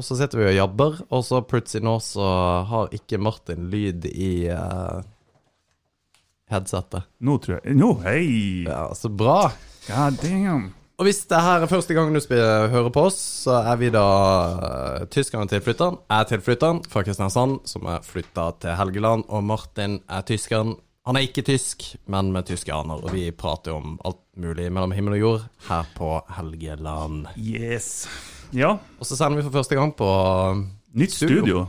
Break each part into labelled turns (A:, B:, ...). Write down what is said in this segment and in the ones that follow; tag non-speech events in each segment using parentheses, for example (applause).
A: Og så sitter vi og jabber, og så plutselig nå så har ikke Martin lyd i uh, headsetet.
B: Nå tror jeg Nå, hei!
A: Ja, så bra.
B: God damn.
A: Og hvis det her er første gang du hører på oss, så er vi da uh, tyskeren tilflytteren. Jeg er tilflytteren fra Kristiansand, som er flytta til Helgeland. Og Martin er tyskeren. Han er ikke tysk, men med tyske aner. Og vi prater om alt mulig mellom himmel og jord her på Helgeland.
B: Yes. Ja,
A: Og så sender vi for første gang på
B: nytt
A: Studio.
B: studio.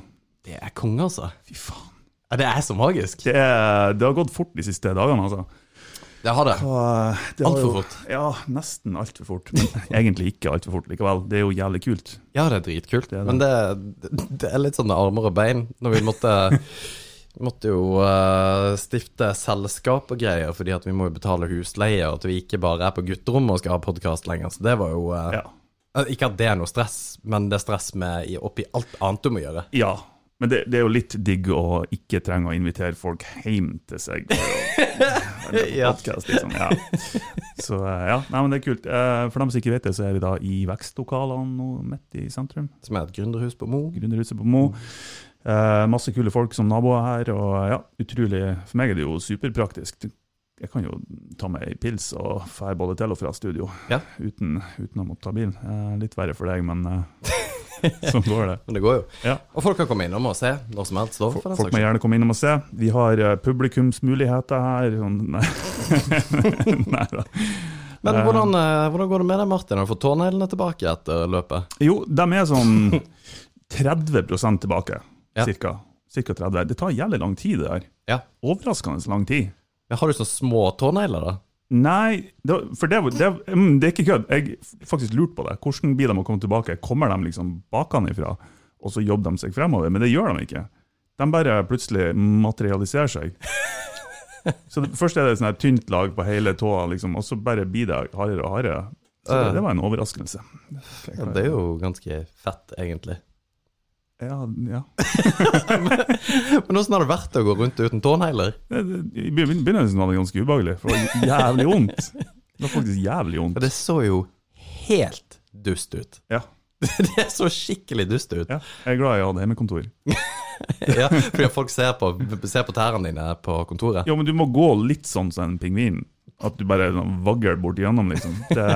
A: Det er konge, altså.
B: Fy faen.
A: Ja, det er så magisk.
B: Det, er, det har gått fort de siste dagene, altså.
A: Det har det.
B: det
A: Alt for fort.
B: Ja, nesten altfor fort. Men (laughs) egentlig ikke altfor fort likevel. Det er jo jævlig kult.
A: Ja, det er dritkult.
B: Det er det.
A: Men det, det er litt sånn armer og bein. Når vi måtte (laughs) Måtte jo uh, stifte selskap og greier, fordi at vi må jo betale husleie, og at vi ikke bare er på gutterommet og skal ha podkast lenger. Så det var jo uh,
B: Ja.
A: Eh, Ikke at det er noe stress, men det er stress med i- oppi alt annet du må gjøre.
B: ja. Men det, det er jo litt digg å ikke trenge å invitere folk hjem til seg for å (laughs)
A: Ja.
B: podcast, liksom. Ja. Så eh, ja, Nei, men det er kult. Eh, For dem som ikke vet det, så er vi da i vekstlokalene nå midt i sentrum.
A: Som er et gründerhus på Mo.
B: Gründerhuset på Mo. Eh, masse kule folk som naboer her, og ja, utrolig For meg er det jo superpraktisk. Jeg kan jo ta meg ei pils og dra både til og fra studio
A: Ja.
B: uten, uten å måtte ta bil. Eh, litt verre for deg, men eh, sånn går det. (laughs)
A: Men det går jo.
B: Ja.
A: Og folk kan komme innom og se når som helst. Da,
B: Folk må gjerne komme innom og se. Vi har uh, publikumsmuligheter her. Sånn, (laughs) nei. nei da.
A: Men
B: Eh.
A: hvordan, uh, hvordan går det med deg, Martin? Har du fått tåneglene tilbake etter løpet?
B: Jo, de er sånn 30 tilbake,
A: Ja.
B: cirka. Cirka 30. Det tar jævlig lang tid, det der.
A: Ja.
B: Overraskende lang tid.
A: Men har du sånne små tånegler, da?
B: Nei, det, for det, det, mm, det er ikke kødd. Jeg faktisk lurt på det. Hvordan blir de å komme tilbake? Kommer de liksom bakenfra, og så jobber de seg fremover? Men det gjør de ikke. De bare plutselig materialiserer seg. Så det, Først er det et tynt lag på hele tåa, liksom, og så bare blir det hardere og hardere. Så det, det var en overraskelse.
A: Ja, det er jo ganske fett, egentlig.
B: Ja, ja. (laughs)
A: Men åssen har det vært å gå rundt uten tånegler?
B: I begyn- begynnelsen var det ganske ubehagelig, for det var jævlig vondt. Det var faktisk jævlig vondt.
A: Det så jo helt dust ut.
B: Ja, (laughs)
A: Det så skikkelig dust ut.
B: ja. Jeg er glad jeg hadde hjemmekontor. (laughs)
A: Ja, fordi folk ser på, ser på tærne dine på kontoret.
B: Jo, men du må gå litt sånn som en pingvin. At du bare vagger bort igjennom, liksom. Det,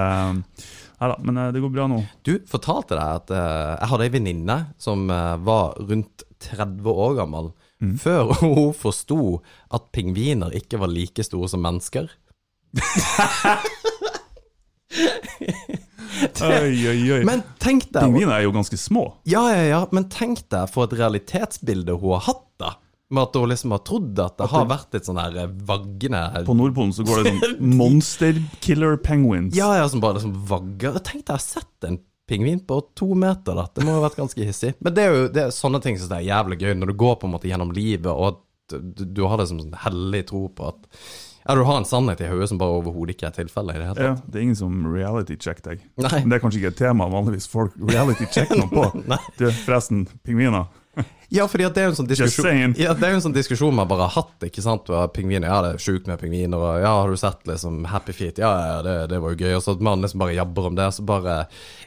B: nei da, men eh, det går bra nå.
A: Du fortalte deg at uh, jeg hadde ei venninne som uh, var rundt 30 år gammel, før (laughs) hun forsto at pingviner ikke var like store som mennesker. (laughs)
B: Oi, oi, oi.
A: Men tenk deg
B: Pingviner er jo ganske små.
A: Ja, ja, ja, men tenk deg for et realitetsbilde hun har hatt. Med at hun liksom har trodd at det har vært et sånn her eh, vaggende
B: På Nordpolen så går det sånn (laughs) monster killer penguins.
A: Ja, ja, som bare liksom vagger. Tenk deg, jeg har sett en pingvin på to meter, da. Det må ha vært ganske hissig. Men det er jo det er sånne ting som er jævlig gøy, når du går på en måte gjennom livet, og du, du har liksom sånn hellig tro på at Ja, du har en sannhet i hodet som bare overhodet ikke er tilfellet i det hele
B: Ja, det er ingen som reality check deg.
A: Nei.
B: Men det er kanskje ikke et tema vanligvis folk reality checker noe på. (laughs)
A: Nei.
B: Du, forresten, pingviner.
A: Ja, fordi det er jo en sånn diskusjon. Ja, en sånn diskusjon man bare har hatt, ikke sant. Pingviner, ja, det er sjukt med pingviner, og ja, har du sett liksom Happy Feet? Ja, ja, det, det var jo gøy. Og så at man liksom bare jabber om det, så bare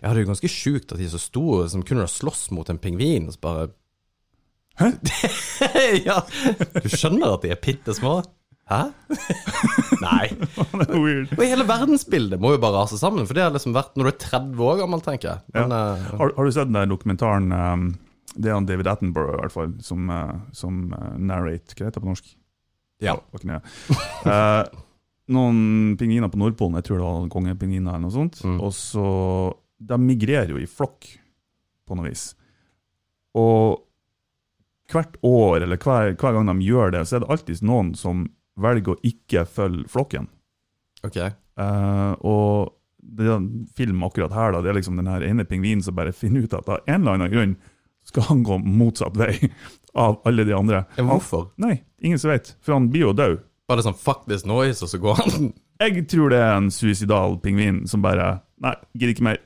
A: Ja, det er jo ganske sjukt at de er så store, som kunne da slåss mot en pingvin, og så bare
B: Hæ? (laughs)
A: ja. Du skjønner at de er bitte små? Hæ? (laughs) Nei. (laughs) Og hele verdensbildet må jo bare rase sammen, for det har liksom vært når du er 30 år gammel, tenker jeg. Men, ja.
B: Har, har du sett den der dokumentaren um, Det er han David Attenborough i hvert fall, som, uh, som uh, narrate. Hva heter det på norsk?
A: Ja. (laughs)
B: Eh, noen pingviner på Nordpolen, jeg tror det var kongepingviner eller noe sånt.
A: Mm.
B: Og så De migrerer jo i flokk, på noe vis. Og hvert år, eller hver, hver gang de gjør det, så er det alltid noen som velger å ikke følge flokken.
A: ok.
B: Uh, og det er en film akkurat her, da, det er liksom den ene pingvinen som bare finner ut at av en eller annen grunn skal han gå motsatt vei av alle de andre.
A: Men hvorfor?
B: Han, nei, ingen som vet, for han blir jo død.
A: Bare sånn fuck this noise, og så går han (laughs)
B: Jeg tror det er en suicidal pingvin som bare Nei, gidder ikke mer.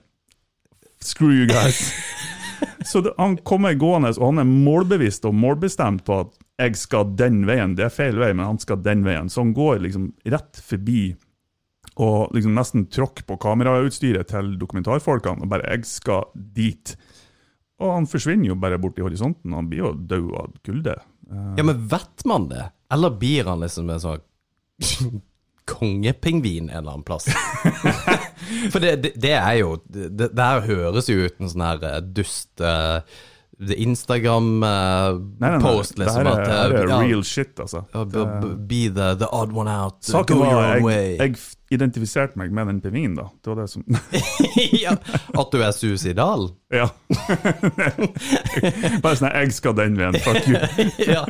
B: Screw you guys. (laughs) Så det, han kommer gående, og han er målbevisst og målbestemt på at jeg skal den veien. Det er feil vei, men han skal den veien. Så han går liksom rett forbi og liksom nesten tråkker på kamerautstyret til dokumentarfolkene og bare 'Jeg skal dit'. Og han forsvinner jo bare bort i horisonten. Han blir jo død av kulde. Eh,
A: Ja, men vet man det? Eller blir han liksom en sånn (laughs) kongepingvin en eller annen plass? (laughs) For det, det, det er jo Det, det her høres jo ut en sånn her eh, dust uh, Instagram-post,
B: liksom nei, nei.
A: liksom.
B: det her er,
A: at,
B: uh,
A: eh,
B: er
A: ja,
B: real shit, altså.
A: ja, b- b- Be the, the odd one out.
B: Saken
A: go your way.
B: jeg identifiserte meg med den pingvinen, da. Det var det som (laughs)
A: ja, at du er suicidal? (laughs)
B: Ja. Bare sånn Jeg skal den veien, fuck you. (laughs)
A: ja,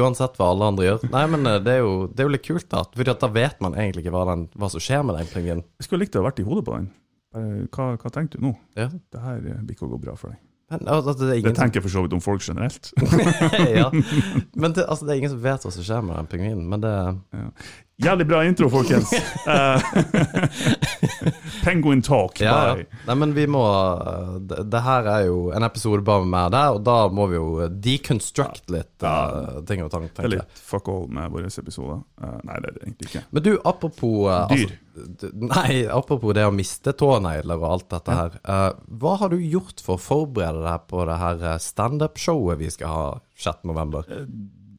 A: uansett hva alle andre gjør. Nei, men eh, det er jo, det er jo litt kult, da. For da vet man egentlig ikke hva, den, hva som skjer med den pingvinen.
B: Jeg skulle likt å ha vært i hodet på den. Hva, hva tenker du nå?
A: Ja.
B: Det her eh, blir ikke å gå bra for deg.
A: Men, altså, det
B: Det tenker jeg for så vidt om folk generelt.
A: ja. Men det, altså, det er ingen som vet hva som skjer med den pingvinen. Men det
B: Jævlig bra intro, folkens. (laughs) Eh, (laughs) Penguin talk.
A: ja, ja. Nei, men vi må det, det her er jo en episode bare med meg der, og da må vi jo deconstruct litt eh, ting og tang,
B: Det er litt fuck all med våre episoder. Eh, nei, det er det egentlig ikke.
A: Men du, apropos eh,
B: Dyr.
A: Altså, nei, apropos det å miste tånegler og alt dette her. eh, hva har du gjort for å forberede deg på det her eh, standup-showet vi skal ha 6.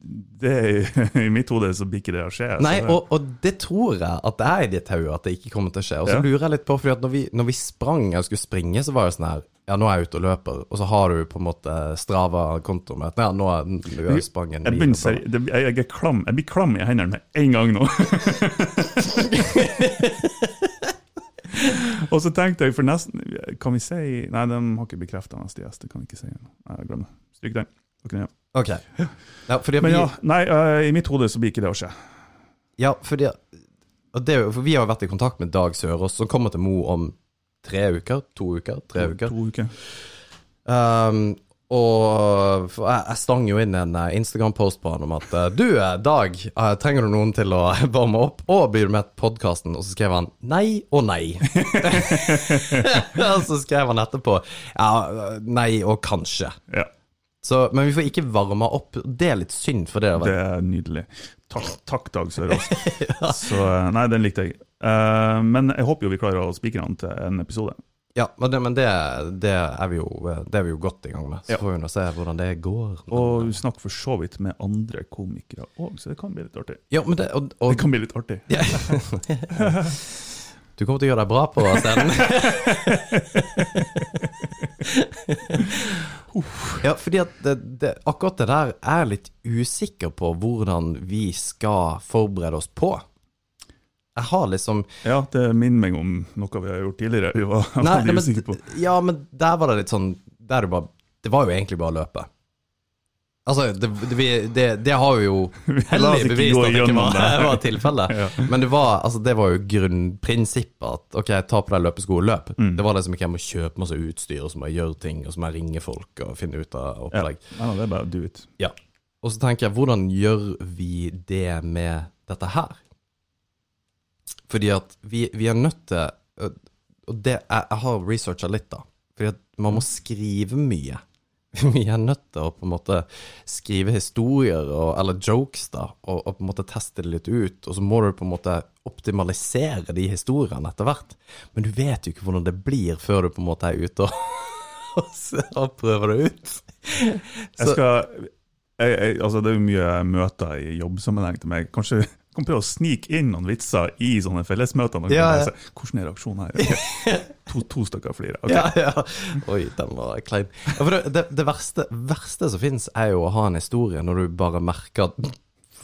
B: Det (laughs) I mitt hode så blir ikke det å skje.
A: Nei,
B: det-
A: og, og det tror jeg at det er i ditt hode at det ikke kommer til å skje. Og så
B: Ja.
A: lurer jeg litt på, fordi at når vi, når vi sprang Jeg skulle springe, så var det sånn her Ja, nå er jeg ute og løper, og så har du på en måte Strava-kontoen med at ja, nå er du har jeg
B: begynner, seri- det, jeg, jeg, klam, jeg blir klam i hendene med en gang nå. (laughs) og så tenkte jeg for nesten Kan vi si Nei, de har ikke bekrefta neste gjest. Det kan vi ikke si. Nei, Glem det. Stryk den. Ok, ja.
A: Fordi
B: Men
A: vi,
B: ja, nei, eh, i mitt hode så blir ikke det å skje.
A: ja, fordi og det, er jo- for vi har jo vært i kontakt med Dag Sørås, som kommer til Mo om tre uker. To uker? Tre uker.
B: To uker.
A: Um, og for jeg, jeg stang jo inn en eh, Instagram-post på han om at eh, Du, eh, Dag, eh, trenger du noen til å (laughs) varme opp? Og bli med på podkasten? Og så skrev han nei og nei. (laughs) (laughs) og så skrev han etterpå ja, nei og kanskje.
B: Ja,
A: Så, men vi får ikke varma opp. Det er litt synd, for det.
B: det er nydelig. Takk, takk Dag Sørås. (laughs) Så eh, nei, den likte jeg. Uh, men jeg håper jo vi klarer å spikre den til en episode.
A: Ja, men, det, men det, det, er vi jo, det er vi jo godt i gang med. Så
B: Ja.
A: får vi nå se hvordan det går.
B: Og vi snakker for så vidt med andre komikere òg, så det kan bli litt artig.
A: ja, men det, og,
B: Det kan bli litt artig.
A: Ja. (laughs) Du kommer til å gjøre deg bra på scenen. (laughs) ja, fordi at det, det, akkurat det der er jeg litt usikker på hvordan vi skal forberede oss på. Jeg har liksom
B: Ja, det minner meg om noe vi har gjort tidligere. Vi var
A: Nei,
B: veldig
A: nei,
B: usikre på.
A: ja, men der var det litt sånn bare, det var jo egentlig bare å løpe. Altså, det, det, det, har vi jo (laughs) hellig bevist at det ikke var, (laughs) var tilfellet.
B: Ja.
A: Men det var, altså, det var jo grunnprinsippet at ok, ta på deg løpesko og løp.
B: Mm.
A: Det var liksom ikke jeg må kjøpe masse utstyr, og så må jeg gjøre ting, og så må jeg ringe folk og finne ut av opplegg.
B: Ja. nei, det er bare do it.
A: Ja. Og så tenker jeg, hvordan gjør vi det med dette her? Fordi at vi, vi er nødt til Og det, jeg, jeg har researcha litt, da. Fordi at man må skrive mye. (laughs) Vi er nødt til å på en måte skrive historier, og, eller jokes, da, og, og på en måte teste det litt ut. Og så må du på en måte optimalisere de historiene etter hvert. Men du vet jo ikke hvordan det blir før du på en måte er ute og, (laughs) og, prøver det ut.
B: Jeg skal jeg, jeg, altså Det er jo mye møter i jobbsammenheng til meg. Kanskje kan prøve å snike inn noen vitser i sånne fellesmøter.
A: Ja, ja.
B: lese. Hvordan er reaksjonen her? To, to stykker flirer. Ok.
A: Ja, ja. Oi, den var klein. Ja, det, det, det verste, verste som fins, er jo å ha en historie når du bare merker at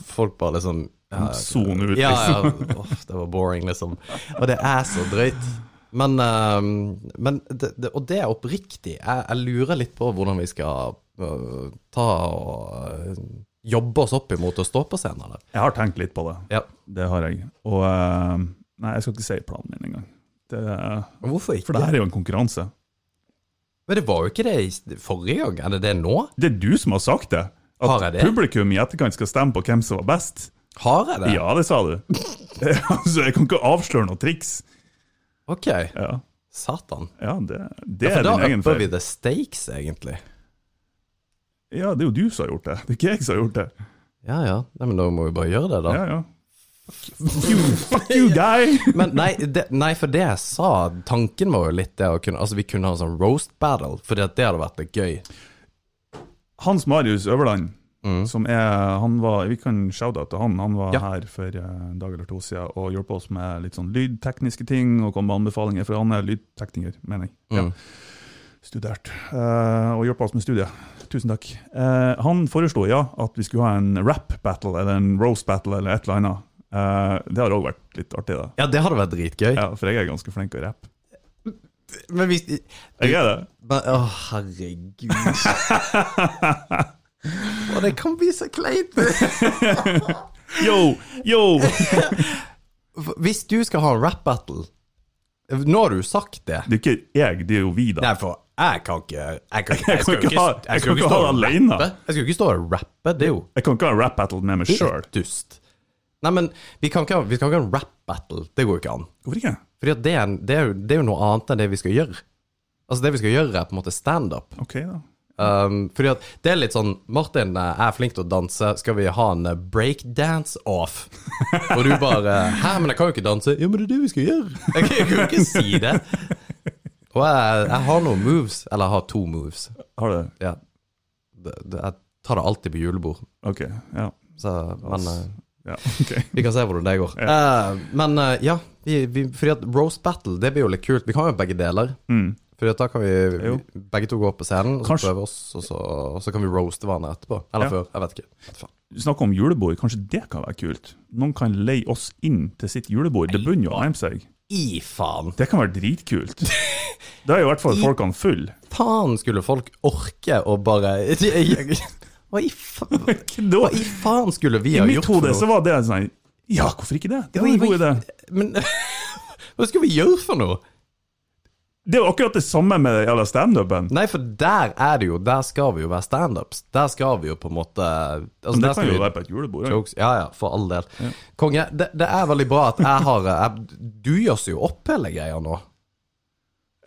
A: folk bare liksom ja,
B: soner ut,
A: Ja, ja.
B: liksom.
A: Det var boring, liksom. Og det er så drøyt. Men, ehm, men det, det, Og det er oppriktig. Jeg, jeg lurer litt på hvordan vi skal øh, ta og øh, jobbe oss opp imot å stå på scenen. Eller?
B: Jeg har tenkt litt på det.
A: Ja.
B: Det har jeg. Og eh, Nei, jeg skal ikke si planen min engang. Det,
A: Hvorfor ikke?
B: for det her er jo en konkurranse.
A: Men det var jo ikke det forrige gang. Er det det nå?
B: Det er du som har sagt det. At
A: det?
B: publikum i etterkant skal stemme på hvem som var best.
A: Har jeg det?
B: Ja, det sa du. (laughs) (laughs) altså, jeg kan ikke avsløre noe triks.
A: Ok.
B: Ja,
A: Satan.
B: ja det, det
A: Ja,
B: er
A: da
B: din egen
A: upper vi the stakes, egentlig.
B: Ja, det er jo du som har gjort det. Det er ikke jeg som har gjort det.
A: Ja ja, Nei, men da må vi bare gjøre det, da.
B: Ja, ja. Fuck you, fuck you guy! (laughs)
A: Men nei, det, nei, for det jeg sa, tanken var jo litt det å kunne Altså, vi kunne ha en sånn roast battle, at det hadde vært litt gøy.
B: Hans Marius Øverland, som er Han var Vi kan shout-out til han. Han var
A: Ja.
B: her for eh, en dag eller to siden og hjalp oss med litt sånn lydtekniske ting og kom med anbefalinger, for han er lydtekniker, mener jeg. Ja.
A: Mm.
B: Studert. Uh, og hjalp oss med studiet. Tusen takk. Eh, han foreslo ja, at vi skulle ha en rap battle eller en roast battle eller et eller annet. Eh, det har òg vært litt artig, da.
A: Ja, det hadde vært dritgøy.
B: Ja, for jeg er ganske flink til å rappe.
A: Men hvis
B: Jeg er det.
A: men, Å, herregud. (laughs) Og det kan bli så kleint. (laughs)
B: Yo, yo! (laughs)
A: Hvis du skal ha en rap battle Nå har du sagt det.
B: Det er ikke jeg, det er jo vi, da.
A: Nei, for jeg kan ikke Jeg kan,
B: Jeg kan
A: skal jo
B: ikke jeg det
A: og rappe. Jeg skal jo ikke stå og rappe. Det er jo
B: Jeg kan ikke ha en rap battle med meg sjøl.
A: dust. Nei, men vi kan ikke ha, vi kan ikke ha en rap battle. Det går jo ikke an.
B: Hvorfor ikke?
A: Fordi det er, en- det, er jo, det er jo noe annet enn det vi skal gjøre. Altså Det vi skal gjøre, er på en måte standup.
B: Ok, da.
A: Um, fordi at det er litt sånn Martin eh, er flink til å danse, skal vi ha en eh, breakdance-off? Og du bare Hæ, men jeg kan jo ikke danse. Jo, men det er det vi skal gjøre. Jeg, jeg kan jo ikke si det. Og jeg, jeg har noen moves. Eller jeg har to moves.
B: Har du det?
A: Ja. Det, det, jeg tar det alltid på julebord.
B: Ok, ja.
A: Så, men eh,
B: ja. okay. (laughs)
A: vi kan se hvordan det går. Eh, men uh, ja, vi, vi, fordi at roast battle, det blir jo litt kult. Vi kan jo begge deler.
B: Mm.
A: At da kan vi
B: Jo.
A: begge to gå opp på scenen og så
B: Kanskje-
A: prøve oss, og så, og så kan vi roaste hverandre etterpå. Eller
B: Ja.
A: før. Jeg vet ikke. Vet faen.
B: Snakk om julebord, kanskje det kan være kult? Noen kan leie oss inn til sitt julebord. Det begynner jo å nærme seg.
A: I faen!
B: Det kan være dritkult. Da er i hvert fall (laughs) folkene fulle.
A: Faen skulle folk orke å bare (laughs) Hva i, fa (laughs) hva i faen skulle vi ha
B: gjort?
A: gjort for
B: hode så var det sånn Ja, hvorfor ikke det? Det var en god idé.
A: Men hva skal vi gjøre for noe?
B: Det er jo akkurat det samme med jævla standupen.
A: Nei, for der er det jo Der skal vi jo være standups. Der skal vi jo på en måte altså,
B: Men det kan jo være på et julebord.
A: Jokes. Ja, ja, for all del. Konge, det, det er veldig bra at jeg har jeg, Du gjør jo opp hele greia nå.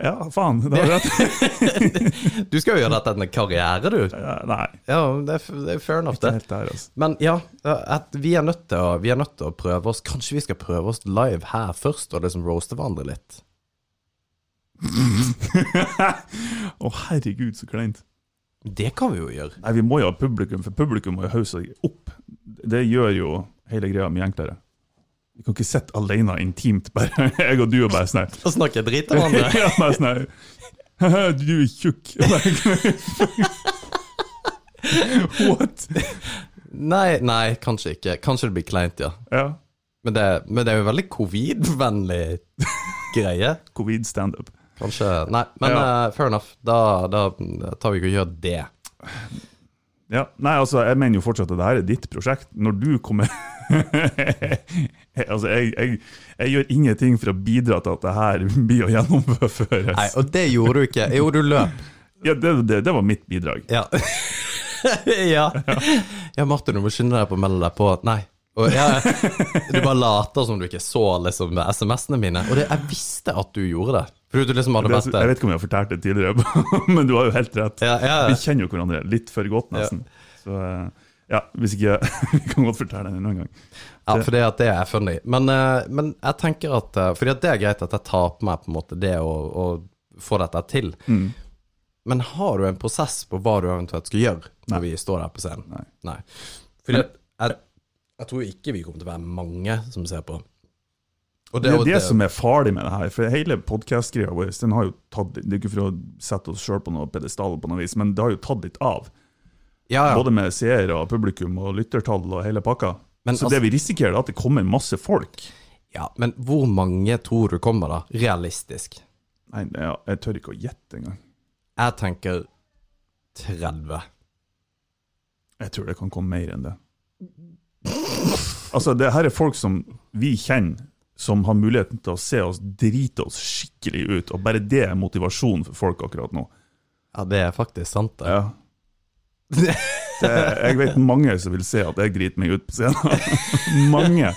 B: Ja, faen. Det har du rett.
A: Du skal jo gjøre dette til en karriere, du.
B: Ja, Nei,
A: Ja, det er, det er fair enough, det.
B: helt der, altså.
A: Men ja, vi, er å, vi er nødt til å prøve oss Kanskje vi skal prøve oss live her først, og liksom roaste hverandre litt.
B: Å, herregud, så kleint.
A: Det kan vi jo gjøre.
B: Nei, vi må jo ha publikum, for publikum må jo hause seg opp. Det gjør jo hele greia mye enklere. Vi kan ikke sitte alene intimt, bare (laughs) jeg og du og bare sånn.
A: Og snakke dritt om andre. (laughs)
B: Ja, bare sånn her. «Haha, Du er tjukk. (laughs) What?
A: Nei, nei, kanskje ikke. Kanskje det blir kleint, ja.
B: Ja.
A: Men det, men det er jo veldig covid-vennlig greie.
B: Covid-standup.
A: Kanskje Nei, men
B: Ja.
A: uh, fair enough. Da, da tar vi ikke og gjør det.
B: Ja, nei, altså, jeg mener jo fortsatt at det her er ditt prosjekt. Når du kommer (laughs) Altså, jeg, jeg, jeg gjør ingenting for å bidra til at det her blir å gjennomføres.
A: Nei, og det gjorde du ikke. Jo, du løp.
B: Ja, det, det, det var mitt bidrag.
A: Ja. (laughs) ja. ja, Martin, du må skynde deg på å melde deg på. Nei. Ja, du bare later som du ikke så liksom SMS-ene mine. Og det, jeg visste at du gjorde det. For du liksom hadde
B: Det,
A: vært
B: jeg vet ikke om jeg har fortalt det tidligere, (laughs) men du har jo helt rett.
A: Ja, ja,
B: Vi kjenner jo hverandre litt for godt, nesten. Så eh, ja, hvis ikke (laughs) Vi kan godt fortelle den en annen gang.
A: ja for det, at det er funny. Men, eh, men jeg tenker at for Fordi at det er greit at jeg tar på meg på en måte det å, å få dette til.
B: Mm.
A: Men har du en prosess på hva du eventuelt skal gjøre når vi står der på scenen?
B: Nei.
A: Fordi men, jeg, jeg tror ikke vi kommer til å være mange som ser på. Og
B: Det er
A: og
B: det som er farlig med det her. For hele podkast-greia vår den har jo tatt Det er ikke for å sette oss sjøl på noe pedestal, på noe vis, men det har jo tatt litt av.
A: ja, ja.
B: Både med seere og publikum og lyttertall og hele pakka.
A: Men
B: så
A: altså-
B: det vi risikerer, er at det kommer masse folk.
A: ja, men hvor mange tror du kommer, da? Realistisk?
B: Nei, det er- jeg tør ikke å gjette engang.
A: Jeg tenker 30.
B: Jeg tror det kan komme mer enn det. Altså, det her er folk som vi kjenner, som har muligheten til å se oss drite oss skikkelig ut, og bare det er motivasjon for folk akkurat nå.
A: Ja, det er faktisk sant, det.
B: Ja. Det, jeg vet mange som vil se at jeg driter meg ut på scenen. (laughs) mange.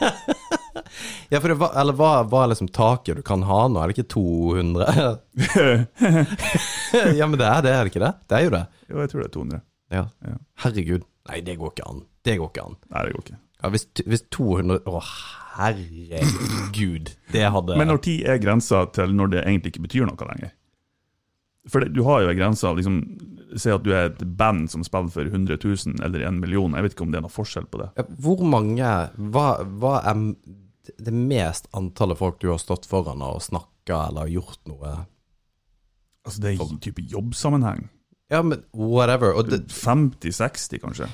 A: Ja, for det var, eller hva, hva er liksom taket du kan ha nå? Er det ikke 200? (laughs) ja, men det er det, er det ikke det? Det er jo det.
B: Jo, jeg tror det er 200.
A: Ja.
B: Ja.
A: Herregud. Nei, det går ikke an. Det går ikke an.
B: Nei, det går ikke.
A: Ja, hvis, hvis 200 Å, herregud. Det hadde
B: Men når tid er grensa til når det egentlig ikke betyr noe lenger? For det, du har jo ei grense av liksom, Si at du er et band som spiller for 100 000 eller 1 million. Jeg vet ikke om det er noe forskjell på det.
A: Hvor mange hva, hva er det mest antallet folk du har stått foran og snakka eller gjort noe
B: Altså Det er i type jobbsammenheng.
A: Ja, men whatever.
B: 50-60, kanskje.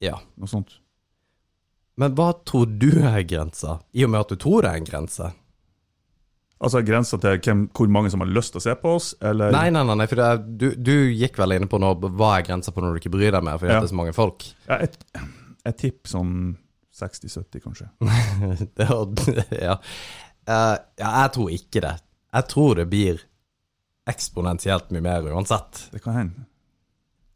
A: ja.
B: Noe sånt.
A: Men hva tror du er grensa? I og med at du tror det er en grense?
B: Altså Grensa til hvem, hvor mange som har lyst til å se på oss, eller
A: Nei, nei, nei, for det er, du, du gikk vel inne på nå, hva er grensa på når du ikke bryr deg mer fordi
B: Ja.
A: det er så mange folk?
B: Ja, jeg, jeg tipper sånn 60-70, kanskje. (laughs)
A: Det, (laughs) ja. Uh, ja, jeg tror ikke det. Jeg tror det blir eksponentielt mye mer uansett.
B: Det kan hende.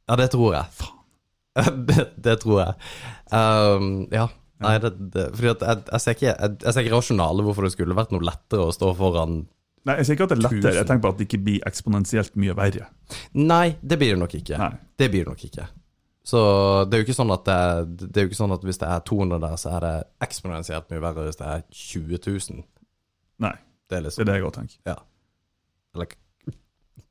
A: Ja, det tror jeg. (laughs) det, det tror jeg. Um, ja. Nei, det, det, fordi at jeg, jeg, ser ikke, jeg, jeg ser ikke rasjonalet hvorfor det skulle vært noe lettere å stå foran
B: Nei, Jeg sier ikke at det er lettere, jeg tenker på at det ikke blir eksponentielt mye verre.
A: Nei, det blir det nok ikke.
B: Nei.
A: Det blir det nok ikke. Så det er jo ikke sånn at det, det er jo ikke sånn at hvis det er 200 der, så er det eksponentielt mye verre hvis det er 20 000.
B: Nei,
A: Det er
B: det
A: liksom
B: er det jeg òg tenker.
A: Ja. Eller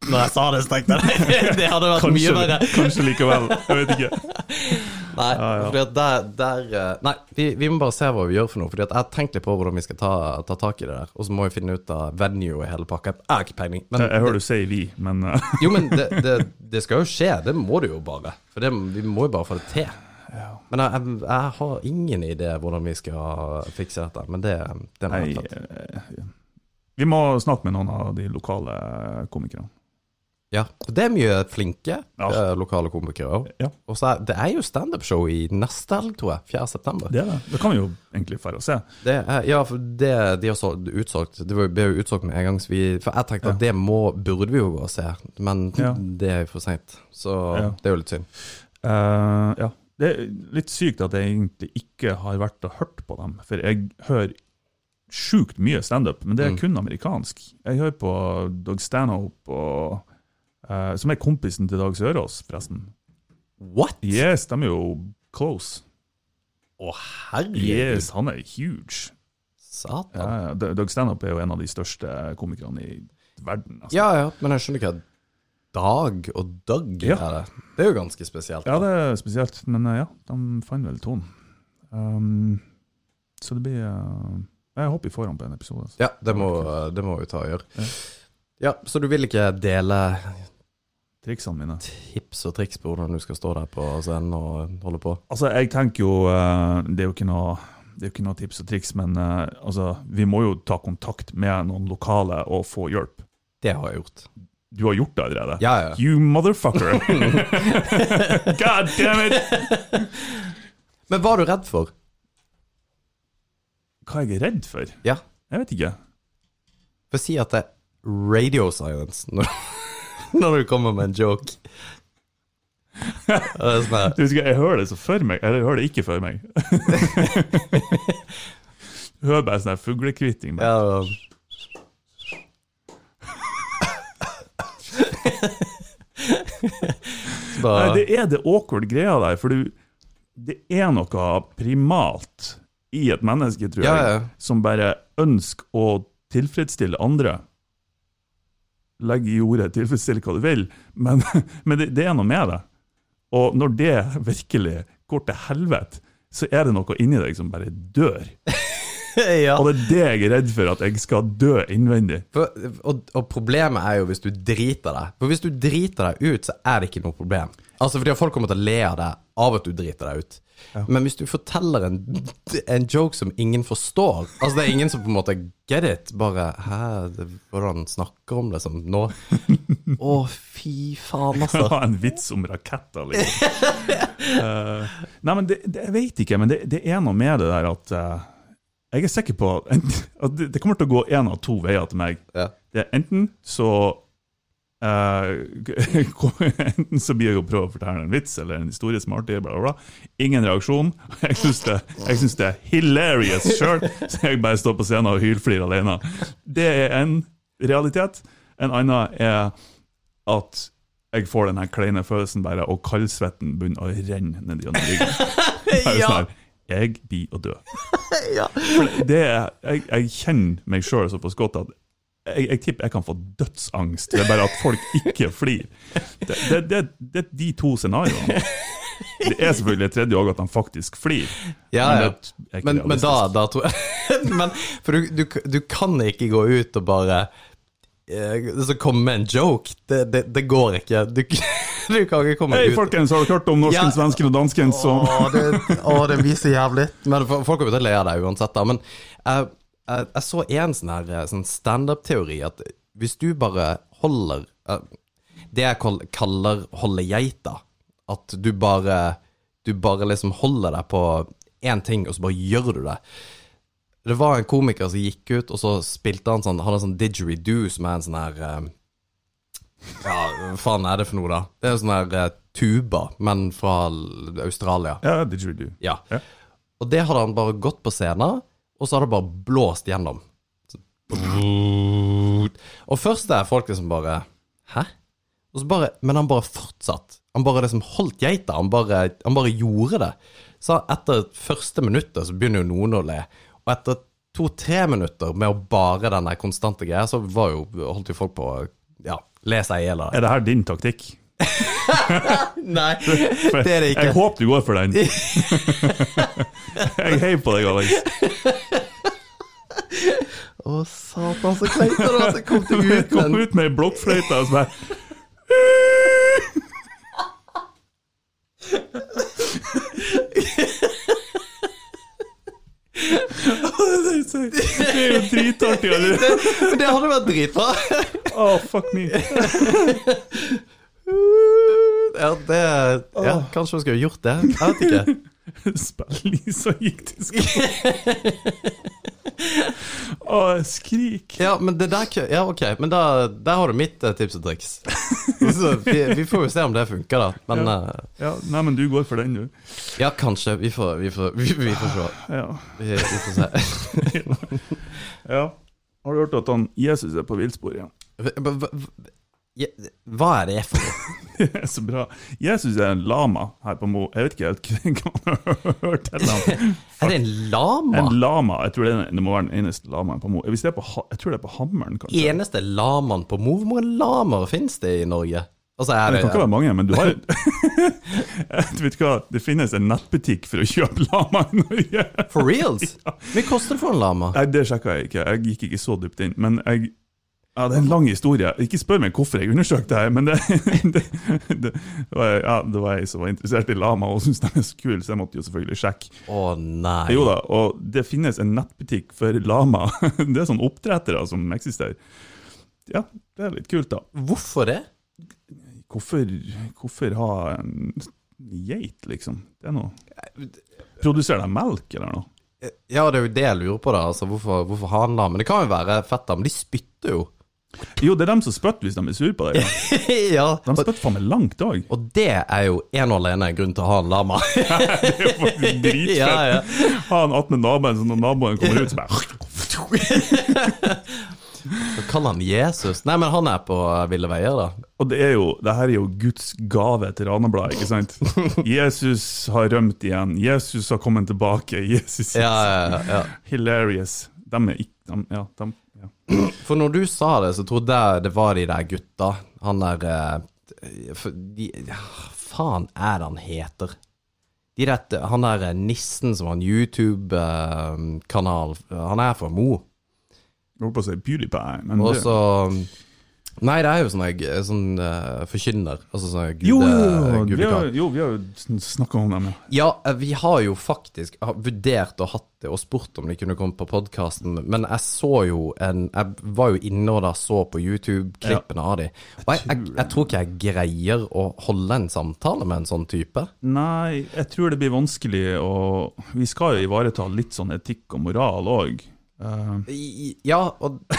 A: Når jeg sa det, så tenkte jeg (laughs) det, hadde vært mye
B: Kanskje,
A: verre.
B: kanskje likevel. Jeg vet ikke. (laughs)
A: Nei,
B: Ja, ja.
A: fordi at der, der eh, Nei, vi, vi må bare se hva vi gjør for noe. Fordi at jeg har tenkt litt på hvordan vi skal ta, ta tak i det der. Og så må vi finne ut av venue og hele pakka. Jeg har ikke peiling.
B: Jeg, jeg hører du sier vi, men uh. (laughs)
A: Jo, men det, det, det skal jo skje. Det må det jo bare. For det, vi må jo bare få det til. Men jeg, jeg, jeg har ingen idé hvordan vi skal fikse dette. Men det, det må ta.
B: eh, Vi må snakke med noen av de lokale komikerne.
A: Ja, det er mye flinke
B: Ja.
A: eh, lokale komikere òg.
B: Ja.
A: Og så er det er jo standupshow i neste helg, tror jeg. 4. september.
B: Det er det. Det kan vi jo egentlig dra og se.
A: Det er, ja, for det de har solgt, utsolgt Det ble jo utsolgt med en gang. så vi, For jeg tenkte
B: Ja.
A: at det må, burde vi jo gå og se, men det er jo for seint. Så det er jo litt synd.
B: Uh, ja. Det er litt sykt at jeg egentlig ikke har vært og hørt på dem, for jeg hører sjukt mye standup, men det er
A: Mm.
B: kun amerikansk. Jeg hører på Doug Stanhope, og, eh, som er kompisen til Dag Sørås, forresten.
A: What?!
B: Yes, de er jo close.
A: Å, herregud!
B: Yes, han er huge.
A: Satan.
B: Ja. Doug Stanhope er jo en av de største komikerne i verden. Altså.
A: Ja, ja, men jeg skjønner ikke at Dag og Doug
B: Ja.
A: er det. Det er jo ganske spesielt.
B: Ja, det er spesielt, men eh, ja, de fant vel tonen. Um, så det blir uh, Jeg håper vi får ham på en episode. Altså.
A: Ja, det må, det må vi ta og gjøre.
B: Ja.
A: Ja, så du vil ikke dele
B: Triksene mine.
A: tips og triks på hvordan du skal stå der på scenen og holde på?
B: Altså, jeg tenker jo eh, Det er jo ikke noe det jo ikke noe tips og triks, men eh, altså, vi må jo ta kontakt med noen lokale og få hjelp.
A: Det har jeg gjort.
B: Du har gjort det allerede?
A: Ja, ja.
B: You motherfucker! (laughs) God damn it!
A: Men hva er du redd for?
B: Hva jeg er redd for?
A: Ja.
B: Jeg vet ikke.
A: For si at det er radio silence (laughs) når, du kommer med en joke. Sånn
B: husker, Jeg hører det så for meg, eller jeg hører det ikke for meg. (laughs) Du hører bare sånn fuglekvitting.
A: ja,
B: Nei, det er det awkward greia der, for du, det er noe primalt i et menneske, tror jeg,
A: Ja, ja.
B: som bare ønsker å tilfredsstille andre. Legg i ordet 'tilfredsstille hva du vil', men, (laughs) men det, det er noe med det. Og når det virkelig går til helvete, så er det noe inni deg som bare dør. (laughs)
A: ja.
B: Og det er det jeg er redd for, at jeg skal dø innvendig.
A: For, og, og problemet er jo hvis du driter deg. For hvis du driter deg ut, så er det ikke noe problem. Altså fordi Folk kommer til å le av deg av at du driter deg ut. Men hvis du forteller en, en joke som ingen forstår Altså Det er ingen som på en måte get it. Bare Hæ, det, hvordan snakker om det som nå? Å, fy faen, altså. (laughs)
B: Ha en vits om raketter, liksom. uh, nei, men det, det, Jeg veit ikke, men det, det er noe med det der at uh, Jeg er sikker på at det, kommer til å gå én av to veier til meg.
A: Ja.
B: Det er enten så Enten (laughs) så blir jeg å prøve å fortelle en vits eller en historie som er artig, bla, bla, bla. Ingen reaksjon. (laughs) Jeg syns det, det er hilarious sjøl, så jeg bare står på scenen og hylflirer alene. Det er en realitet. En annen er at jeg får den her kleine følelsen bare, og kaldsvetten begynner å renne ned gjennom ryggen. (laughs)
A: Ja.
B: sånn jeg blir å dø.
A: ja.
B: Det jeg, jeg kjenner meg sjøl såpass godt at jeg, jeg tipper jeg kan få dødsangst ved bare at folk ikke flir. Det, det, det, det er de to scenarioene. Det er selvfølgelig et tredje òg, at han faktisk flir.
A: Ja,
B: Men
A: ja. Men, men da, da tror jeg (laughs) Men For du, du, du kan ikke gå ut og bare eh, Så komme med en joke. Det, det, det går ikke. Du, (laughs) du kan ikke komme
B: Hei,
A: ut
B: folkens, har dere hørt om norsken,
A: Ja.
B: svensken og dansken som
A: Å, det, å, det blir så jævlig. Men folk har kommer til å le av deg uansett, da. Men jeg, jeg, jeg så en sånn her eh, sånn standup-teori at hvis du bare holder eh, Det jeg kaller holde geita, at du bare Du bare liksom holder deg på én ting, og så bare gjør du det. Det var en komiker som gikk ut, og så spilte han sånn Han hadde sånn didgeridoo, som er en sånn her eh, Ja, hva faen er det for noe, da? Det er en sånn her tuba, men fra Australia.
B: Ja, didgeridoo.
A: Ja.
B: Ja.
A: Og det hadde han bare gått på scenen, og så hadde det bare blåst gjennom. Så, og først er folk liksom bare Hæ? Bare, men han bare fortsatt. Han bare liksom holdt geita. Han bare, han bare gjorde det. Så etter første minuttet så begynner jo noen å le. Og etter to-tre minutter med å bare den konstante greia, så var jo, holdt jo folk på å ja, le seg i hjel av det.
B: Er det her din taktikk? (laughs) (laughs)
A: Nei, det er det ikke.
B: Jeg håper du går for den. (laughs) jeg heier på deg, Alex.
A: Å, satan, så kleint det var at jeg kom til (laughs) ut
B: Kom ut med ei blokkfløyte og så bare Det er jo dritartig. eller?
A: Men det hadde vært dritbra.
B: Å, fuck me.
A: Ja, det Ja, kanskje vi skulle gjort det. Jeg vet ikke. (laughs)
B: Spill-Lisa gikk til skolen. Å, skrik.
A: Ja, men det der Ja, ok, men da, der har du mitt eh, tips og triks. Så vi, vi får jo se om det funker, da. Men
B: Ja.
A: eh,
B: Ja, nei, men du går for den, du.
A: ja, kanskje. Vi får, vi får, vi, vi får se.
B: Ja.
A: Vi, vi får se. (laughs)
B: ja. Har du hørt at han Jesus er på villspor igjen?
A: Hva- hva- hva- ja, Hva er det for noe? (laughs)
B: Så bra. Jesus er en lama her på Mo. Jeg vet ikke helt hva (laughs) jeg har hørt ham. (laughs)
A: Er det en lama?
B: En lama. Jeg tror det, er, det må være den eneste lamaen på Mo. Hvis det på, jeg tror det er på Hammeren, kanskje.
A: Eneste lamaen på Mo? Hvor mange lamaer finnes det i Norge? Altså,
B: Det
A: det,
B: kan ikke være mange, men du har du vet hva, Det finnes en nettbutikk for å kjøpe lama i Norge.
A: For reals? Hvor mye koster det for en lama?
B: Nei, Det sjekka jeg ikke. Jeg gikk ikke så dypt inn. Men jeg ja, Det er en lang historie. Ikke spør meg hvorfor jeg undersøkte det, her, men det, (laughs) det, det, var, ja, det var jeg som var interessert i lama og syntes de er så kule, så jeg måtte jo selvfølgelig sjekke.
A: Å nei.
B: Jo da, og det finnes en nettbutikk for lama. (laughs) Det er sånn oppdrettere som eksisterer. Ja, det er litt kult, da.
A: Hvorfor det?
B: Hvorfor, hvorfor ha en geit, liksom? Det er noe Produserer de melk, eller noe?
A: Ja, det er jo det jeg lurer på, da. Altså, hvorfor, hvorfor en han Men Det kan jo være fett, da, men de spytter jo.
B: Jo, det er dem som spytter hvis de er sure på deg. Ja. (laughs)
A: ja.
B: De spytter faen meg langt òg.
A: og det er jo en og alene grunn til å ha en lama. (laughs)
B: Det er jo faktisk dritfett.
A: ja, ja.
B: Ha han attmed naboen, så når naboen kommer ut, så bare (laughs)
A: Hva kaller han Jesus. Nei, men han er på ville veier, da.
B: Og det er jo, det her er jo Guds gave til Ranabladet, ikke sant? Jesus har rømt igjen. Jesus har kommet tilbake. Jesus
A: Ja, ja, ja.
B: Hilarious. De er ikke de, Ja, de.
A: For når du sa det, så trodde jeg det var de der gutta. Han der eh, for de, Faen er det han heter? De der, han der eh, nissen som har en YouTube-kanal. Han er fra Mo.
B: Jeg holdt på å si PewDiePie, men
A: Også,
B: det,
A: så Nei, det er jo sånn, jeg- sånn uh, forkynner. Altså sånn gude,
B: jo, jo, jo, vi har, jo, vi har jo snakka om dem, ja.
A: Ja, eh, vi har jo faktisk vurdert og hatt det og spurt om de kunne komme på podkasten, men jeg så jo en Jeg var jo inne og da så på YouTube-klippene av de, og jeg, jeg, jeg tror ikke jeg greier å holde en samtale med en sånn type.
B: Nei, jeg tror det blir vanskelig å Vi skal jo ivareta litt sånn etikk og moral òg.
A: I- Ja, og (laughs)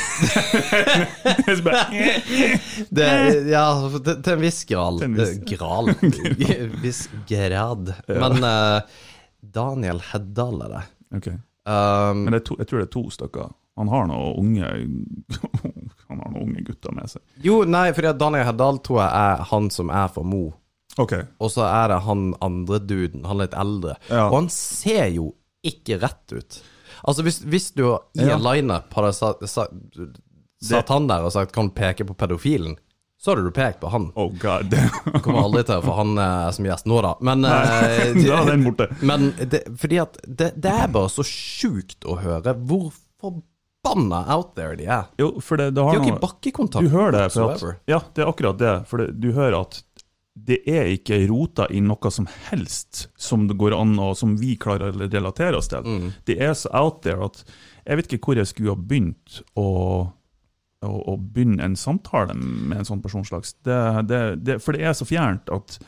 A: det Ja, til, til en viss grad.
B: En viss-
A: Gral. (laughs) viss grad. (laughs) Men uh, Daniel Heddal er det.
B: Okay.
A: Um,
B: Men det to, jeg tror det er to stykker. Han har noen unge Han har noen unge gutter med seg.
A: jo, nei, for Daniel Heddal tror jeg er han som er for Mo.
B: Okay.
A: og så er det han andre duden, han litt eldre.
B: Ja.
A: Og han ser jo ikke rett ut. Altså, hvis, hvis du i en lineup hadde sa, sa, satt han der og sagt 'kan peke på pedofilen', så hadde du pekt på han.
B: Oh god. (laughs)
A: Kommer aldri til å få han eh, som gjest nå, da. Men, eh, (laughs)
B: da er den borte.
A: men det, fordi at det, det er bare så sjukt å høre hvor forbanna out there de er.
B: Jo, for det, det
A: De
B: har
A: har ikke
B: noe
A: bakkekontakt.
B: Du hører det, for at,
A: whatsoever.
B: ja, det er akkurat det. For det, du hører at det er ikke rota i noe som helst som det går an, og som vi klarer å relatere oss til.
A: Mm.
B: Det er så out there at jeg vet ikke hvor jeg skulle ha begynt å, å, å begynne en samtale med en sånn personslags. Det, det, det, for det er så fjernt at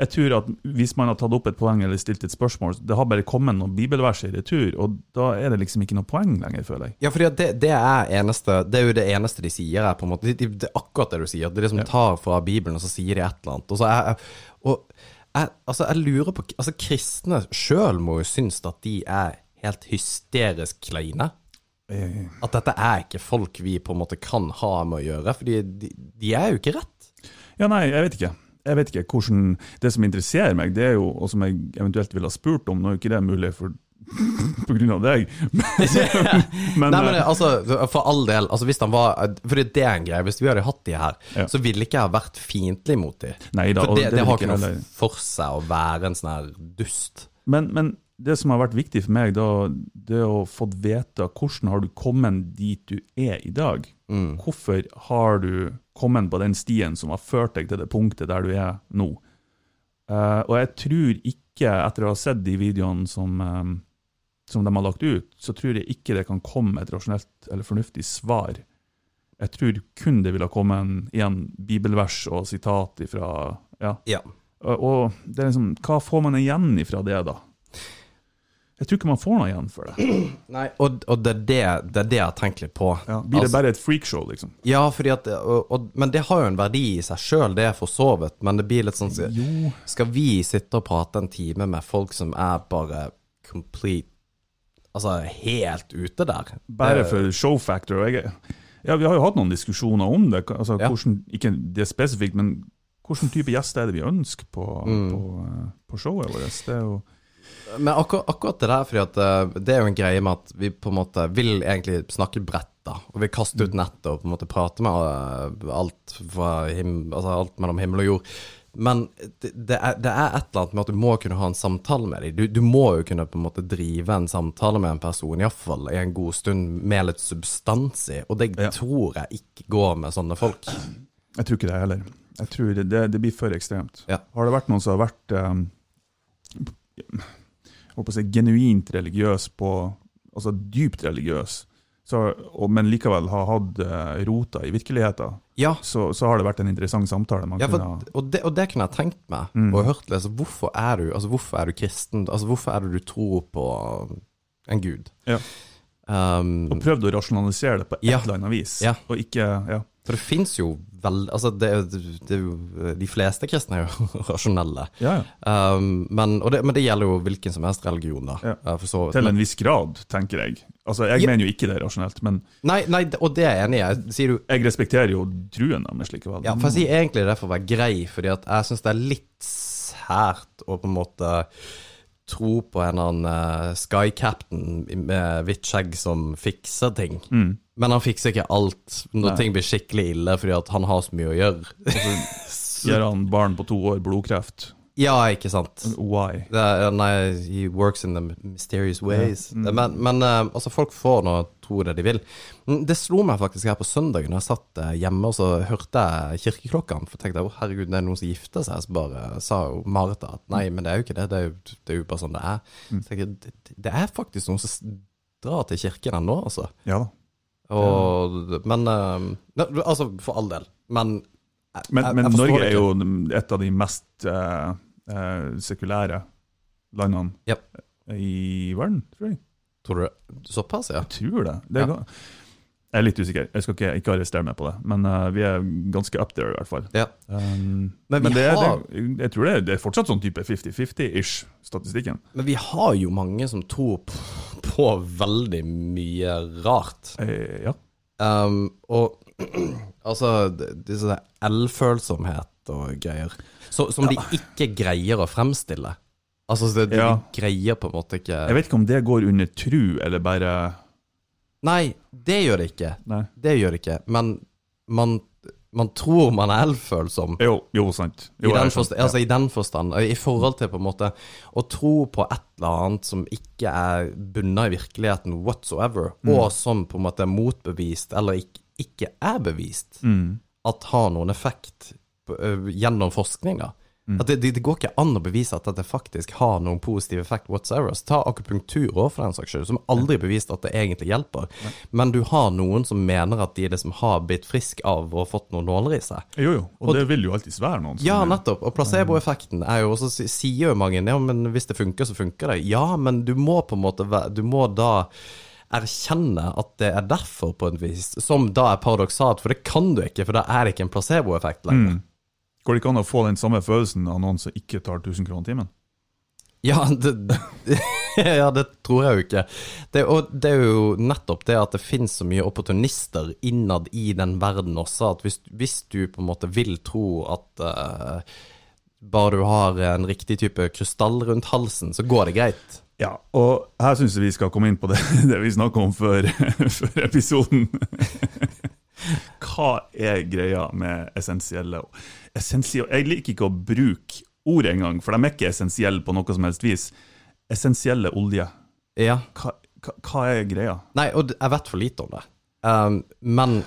B: jeg tror at hvis man har tatt opp et poeng eller stilt et spørsmål, det har bare kommet noen bibelvers i retur, og da er det liksom ikke noe poeng lenger, føler jeg.
A: Ja, for det, det, er eneste, det er jo det eneste de sier her, på en måte. De, de, det er akkurat det du sier. Det er liksom tar fra Bibelen, og så sier de et eller annet. Og så er, og jeg, altså, jeg lurer på Altså, kristne sjøl må jo synes at de er helt hysterisk kleine.
B: Eh,
A: At dette er ikke folk vi på en måte kan ha med å gjøre, for de, de er jo ikke rett.
B: Ja, nei, jeg vet ikke. Jeg vet ikke hvordan Det som interesserer meg, det er jo, og som jeg eventuelt ville ha spurt om, nå er jo ikke det mulig for (laughs) på grunn av deg. (laughs) men,
A: Nei, men
B: eh,
A: altså, for all del. Altså, hvis han var For det er en greie. Hvis vi hadde hatt de her,
B: Ja.
A: så ville ikke jeg vært fiendtlig mot de.
B: Neida,
A: For det,
B: det
A: det, har
B: ikke
A: noe for seg å være en sånn her dust.
B: men, men det som har vært viktig for meg, da, det å få vite hvordan har du kommet dit du er i dag.
A: Mm.
B: Hvorfor har du kommet på den stien som har ført deg til det punktet der du er nå? Uh, og jeg tror ikke, etter å ha sett de videoene som, um, som de har lagt ut, så tror jeg ikke det kan komme et rasjonelt eller fornuftig svar. Jeg tror kun det ville kommet en, igjen bibelvers og sitat ifra ja.
A: Ja.
B: Og, og det er liksom, hva får man igjen ifra det, da? Jeg tror ikke man får noe igjen for det. (clears throat)
A: Nei, og, og det, er det, det er det jeg har tenkt litt på.
B: Blir det
A: Altså-
B: bare et freakshow, liksom?
A: Ja, at og, og, Men det har jo en verdi i seg sjøl, det er for så vidt. Men det blir litt sånn
B: Jo.
A: Skal vi sitte og prate en time med folk som er bare complete Altså helt ute der?
B: Bare for show factor. Jeg, ja, vi har jo hatt noen diskusjoner om det. Altså,
A: Ja.
B: hvordan, ikke det spesifikt, men hvilken type gjester er det vi ønsker på,
A: Mm.
B: på, eh, på showet vårt? Det er jo
A: Men akkur akkurat det der, fordi at eh, det er jo en greie med at vi på en måte vil egentlig snakke bredt, da. Og vi kaster ut nettet og på en måte prater med eh, alt, altså alt mellom himmel og jord. Men det, det, er, det er et eller annet med at du må kunne ha en samtale med dem. Du, du må jo kunne på en måte drive en samtale med en person, iallfall i en god stund, med litt substans i. Og det
B: Ja.
A: tror jeg ikke går med sånne folk.
B: Jeg tror ikke det heller. Jeg tror det, det, blir for ekstremt.
A: Ja.
B: Har det vært noen som har vært um, håper si, genuint religiøs på Altså dypt religiøs, så, og, men likevel har hatt uh, rota i virkeligheten,
A: Ja,
B: så, så har det vært en interessant samtale. Man
A: Ja, for,
B: kunne,
A: og, det, og det kunne jeg tenkt meg,
B: Mm.
A: og hørt litt. Så hvorfor er du altså hvorfor er du kristen? Altså Hvorfor er det du tror på en gud?
B: Ja.
A: Um,
B: og prøvd å rasjonalisere det på et eller annet vis. Og ikke ja.
A: For det fins jo vel Altså, det, det er jo De fleste kristne er jo (laughs) rasjonelle.
B: Ja, ja.
A: Um, men, det, men det gjelder jo hvilken som helst religion, da.
B: Ja.
A: så.
B: Til en viss grad, tenker jeg. Altså, Jeg mener jo ikke det er rasjonelt, men
A: Nei, nei, og det er jeg enig i. Sier du
B: jeg respekterer jo truen deres likevel.
A: Ja, for jeg sier egentlig det for å være grei, fordi at jeg syns det er litt sært å på en måte tro på en eller annen uh, Sky Captain med hvitt skjegg som fikser ting.
B: Mm.
A: Men han fikser ikke alt når
B: Nei.
A: ting blir skikkelig ille, fordi han har så mye å gjøre.
B: Gir (laughs) han barn på to år blodkreft?
A: ja, ikke sant?
B: Why?
A: Det nei, he works in the mysterious ways.
B: Mm.
A: Men, men eh, altså, folk får nå tro det de vil. Mm, Det slo meg faktisk her på søndagen, når jeg satt eh, hjemme og så hørte jeg kirkeklokkene. For jeg tenkte å herregud, det er noen som gifter seg. Så bare sa jo Martha at nei, men det er jo ikke det. Det er jo, det er jo bare sånn det er.
B: Mm.
A: Så tenkte jeg, det, er faktisk noen som drar til kirken ennå, altså.
B: Ja da.
A: Og, men eh, Altså, for all del. Men jeg,
B: Men,
A: jeg,
B: men
A: jeg
B: Norge er jo et av de mest eh, eh, sekulære landene
A: yep.
B: i verden, tror jeg.
A: Tror du det? Såpass, ja?
B: Jeg tror det. det er,
A: Ja.
B: Jeg er litt usikker, jeg skal ikke, ikke arrestere meg på det, men uh, vi er ganske up there, i hvert fall.
A: Ja.
B: Um,
A: Men men
B: det,
A: har-
B: det, jeg tror det, det er fortsatt sånn type 50-50-ish, statistikken.
A: Men vi har jo mange som tror på, på veldig mye rart.
B: Eh, ja.
A: Um, og (clears throat) altså, disse der L-følsomhet og greier. Så, som de ikke greier å fremstille. Altså, det, de
B: Ja.
A: greier på en måte ikke
B: Jeg vet ikke om det går under tru, eller bare
A: Nei, det gjør det ikke.
B: Nei.
A: Det gjør det ikke. Men man, man tror man er elfølsom.
B: Jo, jo sant.
A: I den,
B: jeg
A: forstand,
B: skjønner.
A: altså, I den forstand. I forhold til på en måte å tro på et eller annet som ikke er bunna i virkeligheten whatsoever,
B: Mm.
A: og som på en måte er motbevist, eller ikke, ikke er bevist,
B: Mm.
A: at har noen effekt på, ø, gjennom forskning. da.
B: Mm.
A: At det, det, det går ikke an å bevise at dette faktisk har noen positiv effekt whatsoever. Så ta akupunktur òg, for den saks skyld, som aldri er bevist at det egentlig hjelper. Men du har noen som mener at de liksom har blitt frisk av og fått noen nåler i seg.
B: Jo, jo. Og, det vil jo alltids være noen som
A: Ja, nettopp. Og placeboeffekten er jo også Sier jo mange ja, men hvis det funker, så funker det. Ja, men du må på en måte Du må da erkjenne at det er derfor, på en vis. Som da er paradoksalt, for det kan du ikke, for da er det ikke en placeboeffekt lenger.
B: Går det ikke an å få den samme følelsen av noen som ikke tar 1000 kroner timen?
A: Ja, det, (laughs) ja, det tror jeg jo ikke. Det, og det er jo nettopp det at det finnes så mye opportunister innad i den verden også, at hvis, hvis du på en måte vil tro at uh, bare du har en riktig type krystall rundt halsen, så går det greit.
B: Ja, og her syns jeg vi skal komme inn på det, (laughs) det vi snakka om før, (laughs) før episoden. Hva er greia med essensielle essensielle, Jeg liker ikke å bruke ord engang, for de er ikke essensielle på noe som helst vis. Essensielle olje.
A: Ja.
B: Hva, hva, hva er greia?
A: Nei, og jeg vet for lite om det. Um, men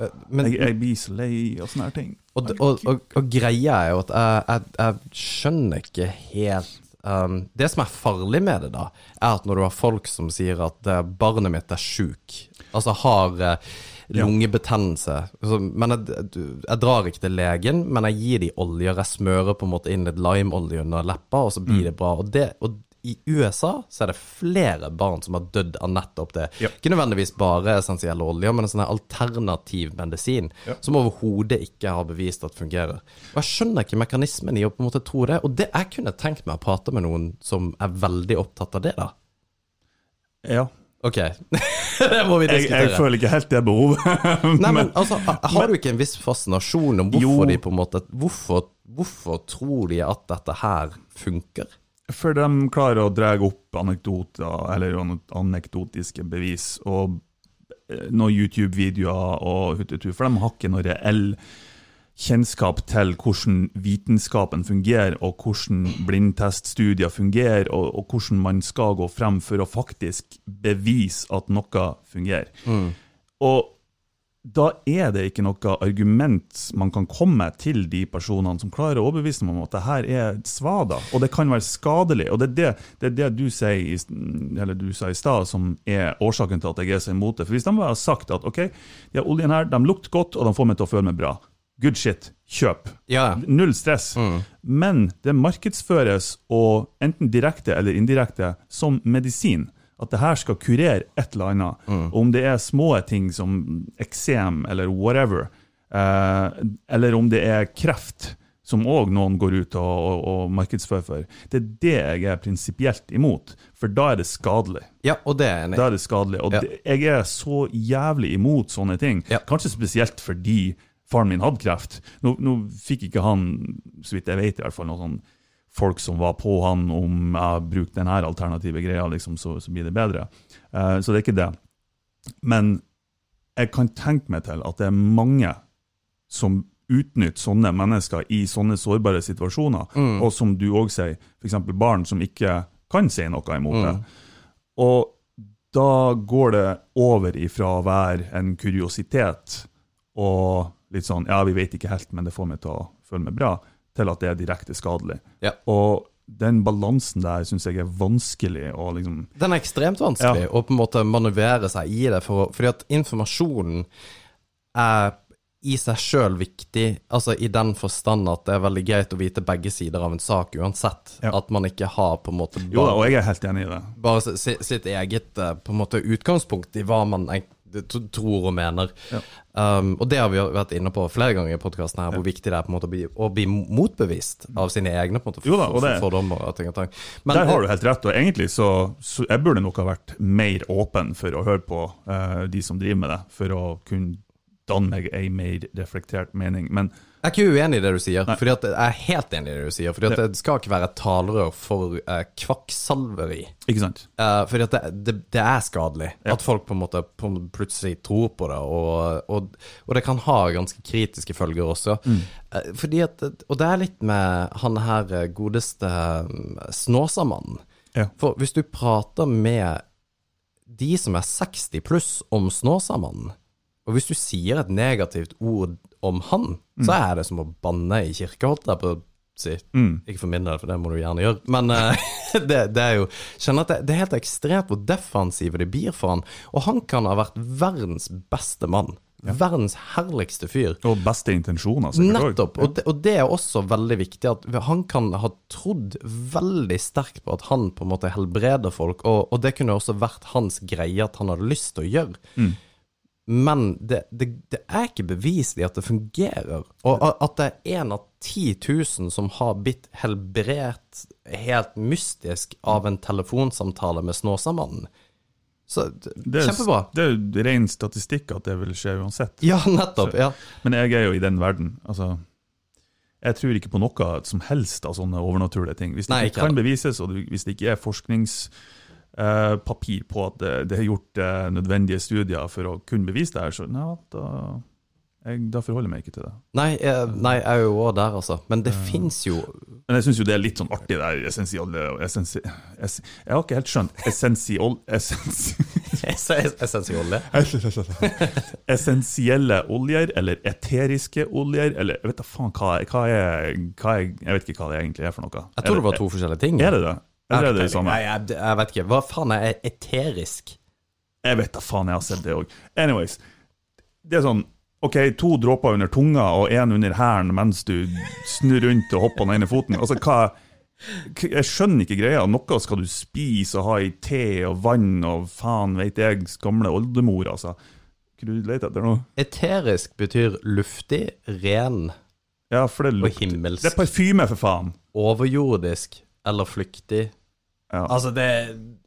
A: eh, men,
B: Jeg, jeg blir så lei av sånne her ting.
A: og, og, og, og greia er jo at jeg, jeg, jeg skjønner ikke helt um, Det som er farlig med det, da, er at når du har folk som sier at eh, barnet mitt er sjuk, altså har eh, lungebetennelse så, Men jeg, jeg drar ikke til legen, men jeg gir de olje. Jeg smører på en måte inn litt limeolje under leppa, og så blir det bra. Og, det, og i USA så er det flere barn som har dødd av nettopp det.
B: Ja.
A: Ikke nødvendigvis bare essensielle oljer, men en sånn alternativ medisin
B: Ja.
A: som overhodet ikke har bevist at fungerer. Og jeg skjønner ikke mekanismen i å på en måte tro det. Og det jeg kunne tenkt meg å prate med noen som er veldig opptatt av det, da.
B: Ja.
A: Ok, (laughs) det må vi diskutere.
B: jeg føler ikke helt det behovet. (laughs)
A: Nei, men altså, har du ikke en viss fascinasjon om hvorfor
B: Jo.
A: de på en måte hvorfor, hvorfor tror de at dette her funker?
B: For de klarer å dra opp anekdoter, eller an- anekdotiske bevis, og eh, noen YouTube-videoer og hutetur, for de har ikke noe reell kjennskap til hvordan vitenskapen fungerer, og hvordan blindteststudier fungerer, og, og hvordan man skal gå frem for å faktisk bevise at noe fungerer. Og da er det ikke noe argument man kan komme til de personene som klarer å overbevise dem om at det her er svada, og det kan være skadelig. Og det er det, det, er det du, sier, eller du sa i stad som er årsaken til at jeg er så imot det. For hvis de bare har sagt at ok, de oljene her, de lukter godt, og de får meg til å føle meg bra. Good shit, kjøp.
A: Ja.
B: Null stress. Men det markedsføres, og enten direkte eller indirekte, som medisin. At det her skal kurere et eller annet. Og om det er små ting som eksem eller whatever, eh, eller om det er kreft, som òg noen går ut og, og, og markedsfører for, det er det jeg er prinsipielt imot. For da er det skadelig.
A: Ja, og det er jeg enig i.
B: Da er det skadelig. Og
A: Ja.
B: det, jeg er så jævlig imot sånne ting.
A: Ja.
B: Kanskje spesielt fordi faren min hadde kreft. Nå, nå fikk ikke han, så vidt jeg vet, i hvert fall noen sånn folk som var på han om jeg bruker denne alternative greia, liksom, så, så blir det bedre. Uh, så det er ikke det. Men jeg kan tenke meg til at det er mange som utnytter sånne mennesker i sånne sårbare situasjoner, og som du òg sier, f.eks. barn som ikke kan si noe imot det. Og da går det over ifra å være en kuriositet og litt sånn Ja, vi vet ikke helt, men det får meg til å føle meg bra, til at det er direkte skadelig.
A: Ja.
B: Og den balansen der syns jeg er vanskelig å liksom
A: Den er ekstremt vanskelig å på en måte manøvrere seg i det, for, fordi at informasjonen er i seg sjøl viktig, altså i den forstand at det er veldig greit å vite begge sider av en sak uansett.
B: Ja.
A: At man ikke har på en måte
B: Jo
A: bare,
B: og jeg er helt enig i det.
A: bare si- sitt eget eh, på en måte utgangspunkt i hva man tror og mener.
B: Ja.
A: Um, og det har vi vært inne på flere ganger i podkasten her, hvor viktig det er på en måte å bli, å bli motbevist av sine egne på en måte,
B: Jo da, og det-
A: fordommer og ting og tang. Men,
B: Der har du helt rett, og egentlig så, så jeg burde nok ha vært mer åpen for å høre på uh, de som driver med det, for å kunne danne meg ei mer reflektert mening. Men
A: Jeg er ikke uenig i det du sier, fordi at jeg er helt enig i det du sier. Fordi at det skal ikke være et talerør for uh, kvakksalveri.
B: Ikke sant?
A: Uh, fordi at det, det, det er skadelig. At folk på en måte på, plutselig tror på det, og, og, og det kan ha ganske kritiske følger også. Eh, fordi at Og det er litt med han her godeste Snåsamannen.
B: Ja.
A: For hvis du prater med de som er 60 pluss om Snåsamannen, og hvis du sier et negativt ord om han, så er det som å banne i kirke, holdt jeg på å si. Ikke for min del, for det må du gjerne gjøre. Men uh, (laughs) det, det er jo Skjønner at det, det er helt ekstremt hvor defensive det blir for han. Og han kan ha vært verdens beste mann. Verdens herligste fyr.
B: Og beste intensjoner, sikkert òg.
A: Nettopp. Og det, og det er også veldig viktig at han kan ha trodd veldig sterkt på at han på en måte helbreder folk, og, og det kunne også vært hans greie at han hadde lyst til å gjøre. Men det, det, det er ikke beviselig at det fungerer. Og at det er én av 10 000 som har blitt helbredt helt mystisk av en telefonsamtale med Snåsamannen. Så det,
B: Det er,
A: kjempebra.
B: det er jo ren statistikk at det vil skje uansett.
A: Ja, nettopp. Ja.
B: Men jeg er jo i den verden. Altså, jeg tror ikke på noe som helst av sånne overnaturlige ting. Hvis det
A: Nei,
B: ikke kan bevises, og hvis det ikke er forskningspapir på at det, er gjort eh, nødvendige studier for å kunne bevise det her, så ja, da, jeg, da forholder jeg meg ikke til det.
A: Nei, jeg, nei, jeg er jo òg der, altså. Men det fins jo
B: Men jeg syns jo det er litt sånn artig, det der essensiale essensi, es, Jeg har ikke helt skjønt essensiol... Essensi, (laughs)
A: essensielle. (laughs)
B: essensielle oljer, eller eteriske oljer, eller jeg vet da faen hva, hva, er, hva er Jeg vet ikke hva det egentlig er for noe.
A: Jeg tror det var to forskjellige ting.
B: Er det det? Eller er det det samme?
A: Nei, jeg, jeg vet ikke. Hva faen er eterisk?
B: Jeg vet da faen, jeg har sett det òg. Anyways. Det er sånn OK, to dråper under tunga og én under hælen mens du snur rundt og hopper den ene foten. Altså, hva Jeg skjønner ikke greia. Noe skal du spise og ha i te og vann og faen veit jeg, gamle oldemor, altså. Hva du leter etter nå?
A: Eterisk betyr luftig, ren,
B: Ja,
A: Og himmelsk.
B: Det er parfyme, for faen!
A: overjordisk eller flyktig.
B: Ja.
A: Altså, det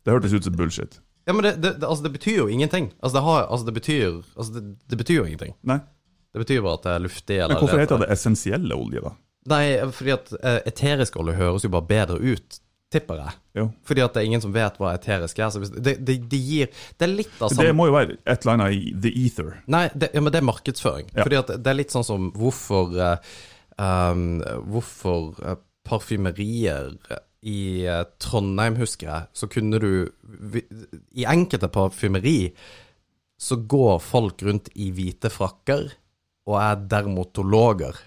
B: Det hørtes ut som bullshit.
A: Ja, men det, det, det, altså, det betyr jo ingenting. Altså, det, har, altså, det betyr Altså, det, det betyr jo ingenting.
B: Nei.
A: Det betyr bare at det er luftig eller
B: Men hvorfor heter det essensielle olje, da?
A: Nei, fordi at eh, eterisk olje høres jo bare bedre ut, tipper jeg.
B: Jo.
A: Fordi at det er ingen som vet hva eterisk er. Så hvis, det, det, det gir Det er litt av
B: Det må jo være et eller annet i the ether.
A: Nei, det, ja, men det er markedsføring.
B: Ja.
A: Fordi at det er litt sånn som hvorfor um, Hvorfor eh, parfymerier i eh, Trondheim, husker jeg, så kunne du I enkelte parfymeri så går folk rundt i hvite frakker og er dermatologer.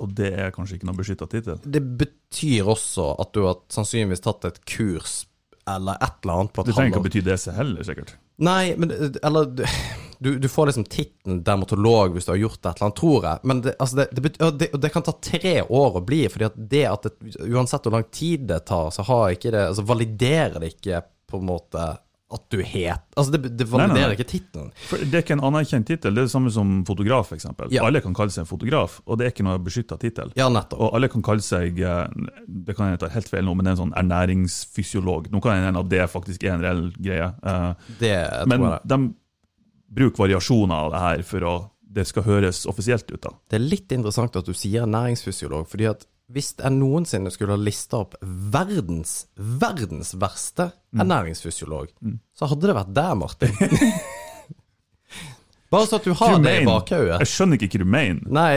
B: Og det er kanskje ikke noe beskytta tittel?
A: Det betyr også at du har sannsynligvis tatt et kurs eller et eller annet på et
B: Det trenger ikke å bety det seg heller, sikkert.
A: Nei, men Eller du, du får liksom tittelen dermatolog hvis du har gjort et eller annet, tror jeg. Men det, altså det, det, det, kan ta tre år å bli, fordi at det at uansett hvor lang tid det tar, så har ikke det Altså validerer det ikke på en måte at du het Altså det, det validerer
B: nei, nei.
A: ikke tittelen.
B: Det er ikke en anerkjent tittel. Det er det samme som fotograf, f.eks.
A: Ja.
B: Alle kan kalle seg en fotograf, og det er ikke noe beskytta tittel.
A: Ja, nettopp.
B: Og alle kan kalle seg eh, Det kan jeg ta helt feil nå, men det er en sånn ernæringsfysiolog. Nå kan jeg hende at det faktisk er en reell greie. eh,
A: Det tror
B: Men
A: jeg.
B: de bruker variasjoner av det her for å det skal høres offisielt ut. da.
A: Det er litt interessant at du sier næringsfysiolog, fordi at hvis jeg noensinne skulle ha lista opp verdens, verdens verste
B: Mm.
A: ernæringsfysiolog, så hadde det vært deg, Martin. (laughs) Bare så at du har det i bakhodet.
B: Jeg skjønner ikke hva du mener.
A: Nei,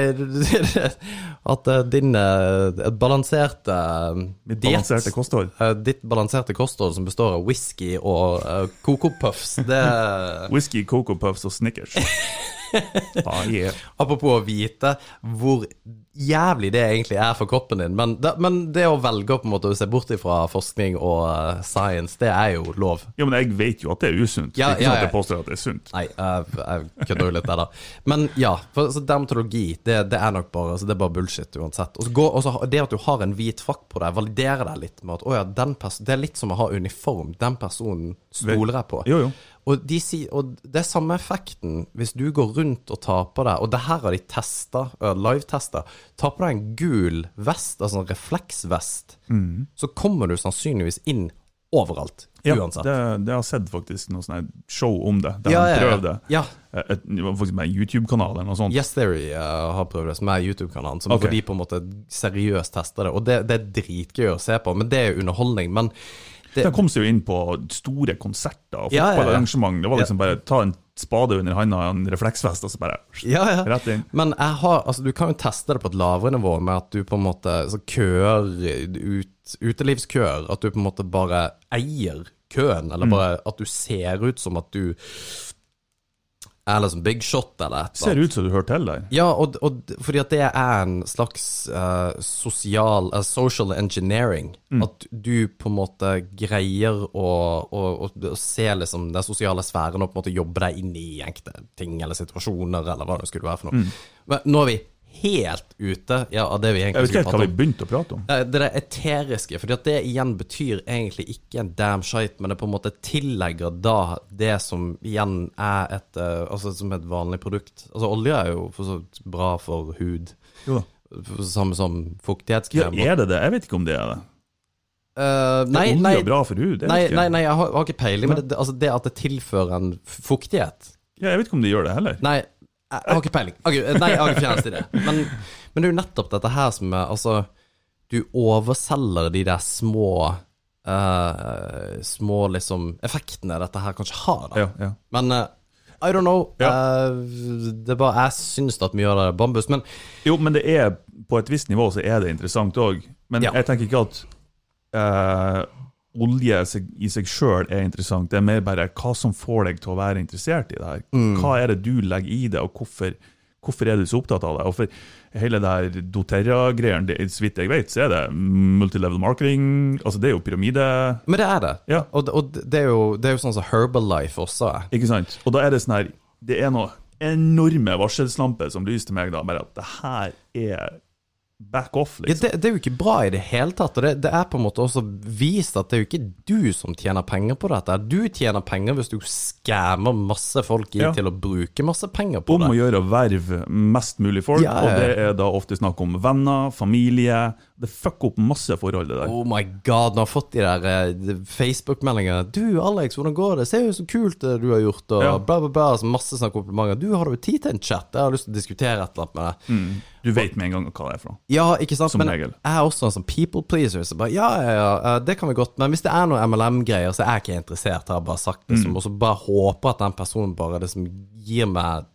A: (laughs) at eh, din eh, balanserte
B: Mitt balanserte diet, kosthold.
A: eh, Ditt balanserte kosthold som består av whisky og uh, kokopuffs, det (laughs)
B: Whisky, Coco Puffs og Snickers. (laughs) (laughs) ah, yeah.
A: Apropos å vite hvor jævlig det egentlig er for kroppen din. Men det, men det å velge på en måte å se bort ifra forskning og eh, science, det er jo lov.
B: Ja, men jeg vet jo at det er usunt.
A: Ja,
B: det er ikke
A: ja,
B: sånn at jeg påstår at det er sunt.
A: Nei, jeg, jeg kødder jo litt der, da. Men ja, for så dermatologi, det, det er nok bare altså, Det er bare bullshit uansett. Og gå- det at du har en hvit frakk på deg, validerer deg litt med at å ja, den pers det er litt som å ha uniform. Den personen stoler jeg på.
B: Jo, jo.
A: Og, de og det er samme effekten hvis du går rundt og tar på deg Og det her har de testa, live-testa. Ta på deg en gul vest, altså en refleksvest, så kommer du sannsynligvis inn overalt.
B: Ja,
A: uansett.
B: det, det har jeg sett faktisk noe sånn show om det, der
A: Ja,
B: de
A: ja, ja. Ja,
B: Et, et, det faktisk med en YouTube-kanal eller noe sånt.
A: Yes Theory uh, har prøvd det, som er YouTube-kanalen. Som okay. De på en måte seriøst tester det. Og det, det er dritgøy å se på, men det er underholdning. Men det,
B: De kom seg jo inn på store konserter og fotballarrangement. Det var liksom bare ta en spade under handa og en refleksvest, og så bare
A: ja, ja.
B: rett inn.
A: Men jeg har, altså, du kan jo teste det på et lavere nivå med at du på en måte så køer ut, utelivskøer. At du på en måte bare eier køen,
B: Mm.
A: eller bare at du ser ut som at du er som big shot eller et eller
B: Ser ut som du hører til der.
A: Ja, og, og fordi at det er en slags uh, sosial uh, social engineering.
B: Mm.
A: At du på en måte greier å, å, å, å se liksom den sosiale sfæren og på en måte jobbe deg inn i enkelte ting eller situasjoner, eller hva det skulle være for noe. Men nå er vi helt ute ja, av det vi
B: Mm. Jeg vet ikke helt hva vi begynte å prate om.
A: Eh, Det der eteriske, at det igjen betyr egentlig ikke en damn shite, men det på en måte tillegger da det som igjen er et eh, Altså som et vanlig produkt. Altså olje er jo for så bra for hud,
B: Jo
A: samme som fuktighetskrem.
B: Ja, er det det? Jeg vet ikke om det er det.
A: Uh, nei,
B: er olje
A: nei,
B: bra for hud?
A: Nei, nei, nei, jeg har, jeg har ikke peiling, men det, det, altså det at det tilfører en fuktighet
B: Ja, jeg vet ikke om de gjør det heller.
A: Nei, jeg har ikke peiling. Nei, jeg har ikke fjernest idé. Men, men det er jo nettopp dette her som er Altså, du overselger de der små uh, Små liksom effektene dette her kanskje har, da.
B: Ja, ja.
A: Men uh, I don't know.
B: Ja.
A: Uh, det er bare Jeg syns at mye av det er bambus. Men
B: Jo, men det er på et visst nivå så er det interessant òg. Men jeg tenker ikke at olje i seg sjøl er interessant. Det er mer bare hva som får deg til å være interessert i det her.
A: Mm.
B: Hva er det du legger i det, og hvorfor, hvorfor er du så opptatt av det? Og for hele det her doTERRA-greiene, det- så vidt jeg vet, så er det multilevel marketing. Altså, det er jo pyramide.
A: Men det er det.
B: Ja.
A: Og, og det, er jo, det er jo sånn som Herbalife også er.
B: Ikke sant? Og da er det sånn her Det er noe enorme varselslamper som lyser til meg da, bare at det her er back off,
A: Ja,
B: liksom.
A: det, det er jo ikke bra i det hele tatt. Og det, det er på en måte også vist at det er jo ikke du som tjener penger på dette. Du tjener penger hvis du skammer masse folk inn
B: Ja.
A: til å bruke masse penger på
B: Om
A: det.
B: gjøre å verve mest mulig folk,
A: Ja, ja, ja.
B: og det er da ofte snakk om venner, familie. Det fucker opp masse forhold, det der.
A: Oh my god, nå har jeg fått de der eh, Facebook-meldingene. 'Du, Alex, hvordan går det? Se jo så kult det du har gjort', og
B: Ja.
A: bla, bla, bla. Så masse sånne komplimenter. 'Du, har du tid til en chat?' Jeg har lyst til å diskutere et eller annet med deg.
B: Du vet med en gang hva det er for noe.
A: Ja, ikke sant?
B: Som
A: men
B: regel.
A: jeg er også en sånn people pleaser. Så bare, ja, ja, ja, eh, det kan vi godt. Men hvis det er noe MLM-greier, så er jeg ikke interessert, har jeg bare sagt. Liksom,
B: Mm.
A: Og så bare håper at den personen bare liksom gir meg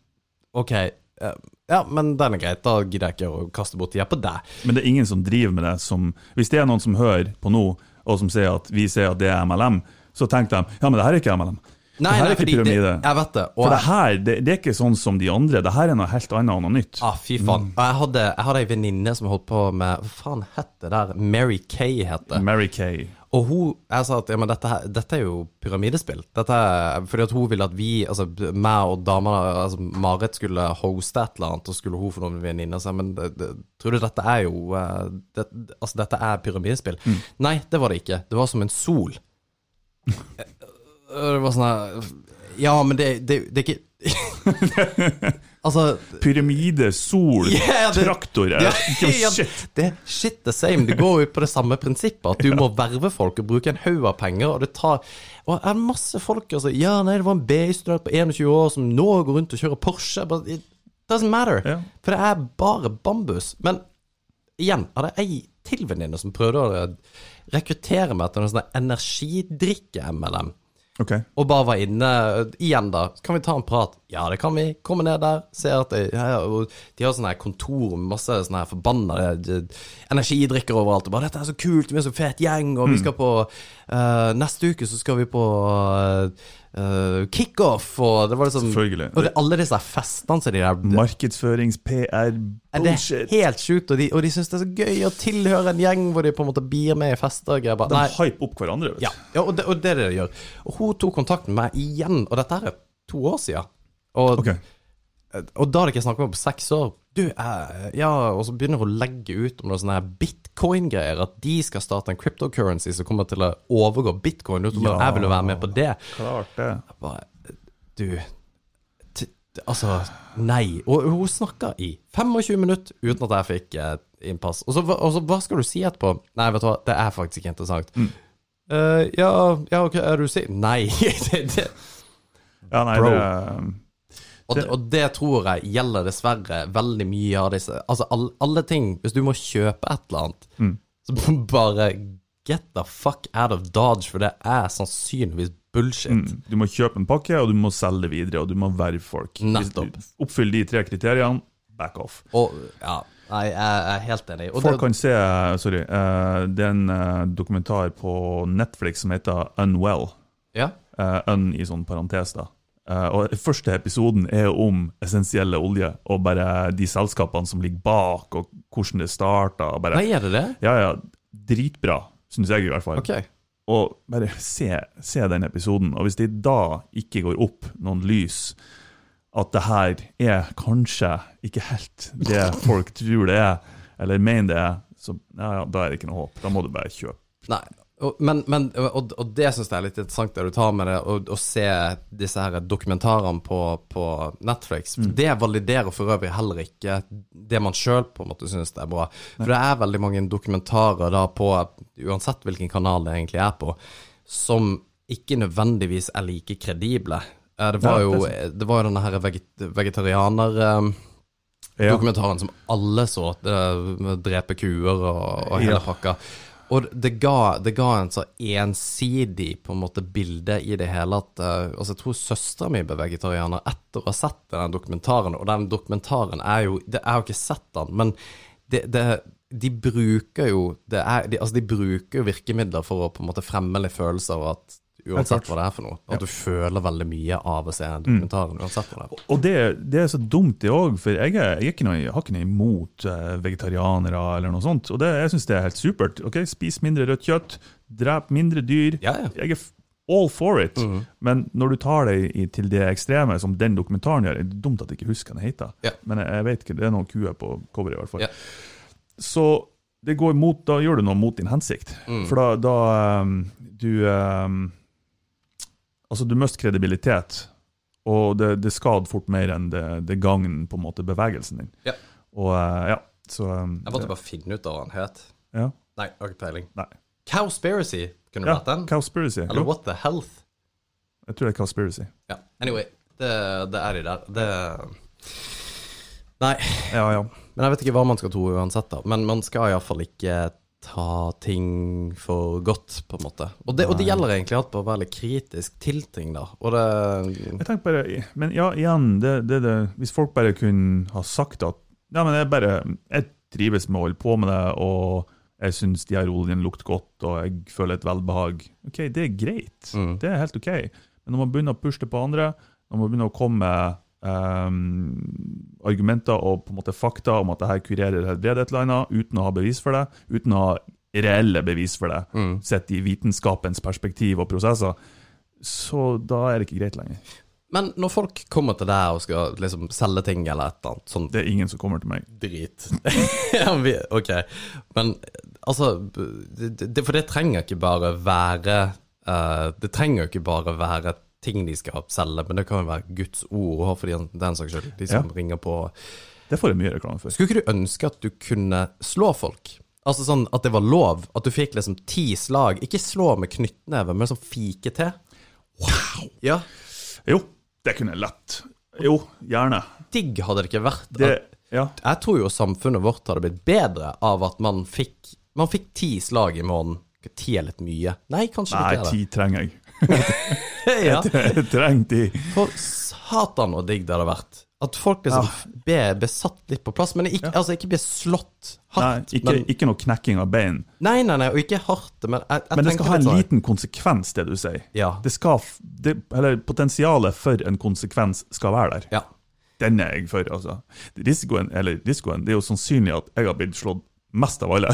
A: OK, eh, ja, men den er greit. Da gidder jeg ikke å kaste bort tida på deg.
B: Men det er ingen som driver med det som Hvis det er noen som hører på nå, og som sier at vi sier at det er MLM, så tenker de ja, men det her er ikke MLM.
A: Nei,
B: det her er ikke
A: pyramide. det, jeg vet det. Og
B: For det her, det, det er ikke sånn som de andre. Det her er noe helt annet og noe nytt.
A: ah, fy faen. Og jeg hadde, jeg hadde ei venninne som holdt på med Hva faen het det der? Mary Kay het det.
B: Mary Kay.
A: Og hun, jeg sa at ja, men dette, her, dette er jo pyramidespill. Dette er, fordi at hun ville at vi, altså meg og damene, altså Marit skulle hoste et eller annet, og skulle hun få noen venninner. Så jeg, men det, det, tror du dette er jo eh, det, Altså, dette er pyramidespill? Nei, det var det ikke. Det var som en sol. (laughs) Eh, Det var sånn her Ja, men det, det, det er ikke (laughs) Altså
B: Pyramide, sol, (laughs)
A: yeah, det-
B: traktorer det, (laughs)
A: ja,
B: shit.
A: Det er shit the same. Det går jo på det samme prinsippet. At du må verve folk og bruke en haug av penger. Og det tar Og det er masse folk altså, Ja, nei, det var en BI-student på 21 år som nå går rundt og kjører Porsche. But it doesn't matter.
B: Ja.
A: For det er bare bambus. Men igjen, hadde det ei til venninne som prøvde å rekruttere meg til en sånn energidrikke-MLM.
B: Ok.
A: Og bare var inne Igjen, da. Kan vi ta en prat? Ja, det kan vi. Komme ned der. Se at de, De har sånne her kontor med masse sånne her forbanna energidrikker overalt. Og bare 'Dette er så kult. Vi er så fet gjeng.' Og vi skal på uh, Neste uke så skal vi på eh, kickoff, og det var liksom
B: Selvfølgelig.
A: Og det, alle disse festene som de der
B: Markedsførings-PR-bullshit.
A: det er helt sjukt, og de, og de syns det er så gøy å tilhøre en gjeng hvor de på en måte blir med i fester
B: De hyper opp hverandre, vet du.
A: ja, ja og, det, og det er det de gjør. Og hun tok kontakt med meg igjen, og dette er to år siden. Og,
B: okay.
A: og da hadde jeg ikke snakket om på seks år. Du, eh, ja, Og så begynner hun å legge ut om noe sånne her bitcoin-greier. At de skal starte en cryptocurrency som kommer til å overgå bitcoin. Du,
B: Ja.
A: jeg ville være med på det.
B: Klart det.
A: Jeg bare Du Altså, nei. Og hun snakka i 25 minutter uten at jeg fikk eh, innpass. Og så, og så hva skal du si etterpå? Nei, vet du hva, det er faktisk ikke interessant. Eh, ja, ja, ok, er du sikker? Nei. (laughs) det, det.
B: Ja, nei,
A: Bro.
B: det,
A: Og, det, og det tror jeg gjelder dessverre veldig mye av disse Altså alle, alle ting Hvis du må kjøpe et eller annet,
B: Mm.
A: så bare get the fuck out of dodge, for det er sannsynligvis bullshit.
B: mm, du må kjøpe en pakke, og du må selge det videre, og du må verve folk.
A: Nettopp.
B: Oppfyll de tre kriteriene, back off.
A: Og ja, jeg er helt enig. Og
B: Folk
A: det,
B: kan se Sorry. eh, det er en eh, dokumentar på Netflix som heter Unwell.
A: ja,
B: Uh, un i sånn parentes, da. Eh, og Første episoden er om essensielle olje, og bare de selskapene som ligger bak, og hvordan det starta.
A: Nei, er det det?
B: ja, ja, dritbra, syns jeg i hvert fall.
A: Ok.
B: Og bare se, se den episoden. Og hvis det da ikke går opp noen lys at det her er kanskje ikke helt det (laughs) folk tror det er, eller mener det er, så ja, ja, da er det ikke noe håp. Da må du bare kjøpe.
A: Nei. Og, men, men, og, og det syns jeg er litt interessant, det du tar med det, å se disse her dokumentarene på, på Netflix. Mm. Det validerer for øvrig heller ikke det man sjøl syns er bra. For det er veldig mange dokumentarer da på, uansett hvilken kanal det egentlig er på, som ikke nødvendigvis er like kredible. Eh, Det var jo,
B: det
A: var jo denne her veget, vegetarianer-dokumentaren som alle så, med drepe kuer og, og hele
B: Ja.
A: Og det ga, det ga en så ensidig på en måte bilde i det hele at uh, Altså, jeg tror søstera mi ble vegetarianer etter å ha sett den dokumentaren, og den dokumentaren er jo det, Jeg har ikke sett den, men det, det, de bruker jo det er, de, Altså, de bruker jo virkemidler for å på en måte fremme litt følelser av at Uansett hva det er for noe. At du føler veldig mye av å se den dokumentaren. uansett hva det er.
B: Og det, det er så dumt, det òg, for jeg, er, jeg, er ikke noe, har ikke noe imot eh, vegetarianere eller noe sånt. Og det, jeg syns det er helt supert. ok, Spis mindre rødt kjøtt, drep mindre dyr.
A: Ja, ja.
B: Jeg er all for it. Men når du tar det i, til det ekstreme som den dokumentaren gjør, er det dumt at jeg ikke husker hva den heter.
A: Ja.
B: Men jeg, jeg vet ikke, det er noen kuer på coveret i hvert fall.
A: Ja.
B: Så det går mot, da gjør du noe mot din hensikt.
A: Mm.
B: For da, da um, du um, Altså, du mister kredibilitet, og det, det skader fort mer enn det, det gagner på en måte bevegelsen din.
A: Ja.
B: Og uh, ja, så um,
A: Jeg måtte bare finne ut av hva han het.
B: ja,
A: Nei, har ikke peiling.
B: Nei.
A: Cowspiracy, kunne det
B: ja,
A: vært den?
B: Cowspiracy.
A: Eller
B: Jo,
A: What the Health?
B: jeg tror det er Cowspiracy.
A: Ja. Anyway, det, det er de der. Det Nei,
B: Ja, ja.
A: men jeg vet ikke hva man skal tro uansett, da. Men man skal iallfall ikke ta ting for godt, på en måte. Og det, og det gjelder egentlig alt på å være litt kritisk til ting, da. Og det
B: Jeg tenker bare, Men ja, igjen, det, det, det, hvis folk bare kunne ha sagt at Ja, men jeg bare Jeg trives med å holde på med det, og jeg syns oljene lukter godt, og jeg føler et velbehag. Ok, det er greit.
A: Mm.
B: Det er helt ok. Men når man begynner å pushe det på andre, når man begynner å komme med ehm, argumenter og på en måte fakta om at det her kurerer helbred et eller annet, uten å ha bevis for det, uten å ha reelle bevis for det,
A: Mm.
B: sett i vitenskapens perspektiv og prosesser, så da er det ikke greit lenger.
A: Men når folk kommer til deg og skal liksom selge ting eller et eller annet sånn
B: Det er ingen som kommer til meg.
A: drit (laughs) Ok. Men altså det, det, For det trenger ikke bare være uh, Det trenger ikke bare være ting de skal selge, men det kan jo være Guds ord og for den, den saks skyld. De som
B: Ja.
A: ringer på
B: Det får jeg mye reklame for.
A: Skulle ikke du ønske at du kunne slå folk? Altså sånn at det var lov? At du fikk liksom ti slag? Ikke slå med knyttneve, men sånn fike til? Wow! Ja.
B: Jo, det kunne jeg lett. Jo, gjerne.
A: Digg hadde det ikke vært.
B: Det, ja.
A: jeg tror jo samfunnet vårt hadde blitt bedre av at man fikk Man fikk ti slag i måneden. Ti er litt mye. Nei, kanskje
B: Nei,
A: ikke
B: ti trenger jeg. (laughs)
A: ja.
B: Jeg i.
A: For satan så digg det hadde vært. At folk liksom ja. ble besatt litt på plass. Men ikke, altså, ikke ble slått
B: Nei, ikke,
A: men,
B: ikke noe knekking av bein.
A: nei, nei, nei, og ikke hardt. Men jeg, jeg
B: Men det skal ha en
A: sånn-
B: liten konsekvens, det du sier.
A: Ja.
B: Det skal, det, eller Potensialet for en konsekvens skal være der.
A: Ja.
B: Den er jeg for, altså. Risikoen, eller risikoen, det er jo sannsynlig at jeg har blitt slått mest av alle.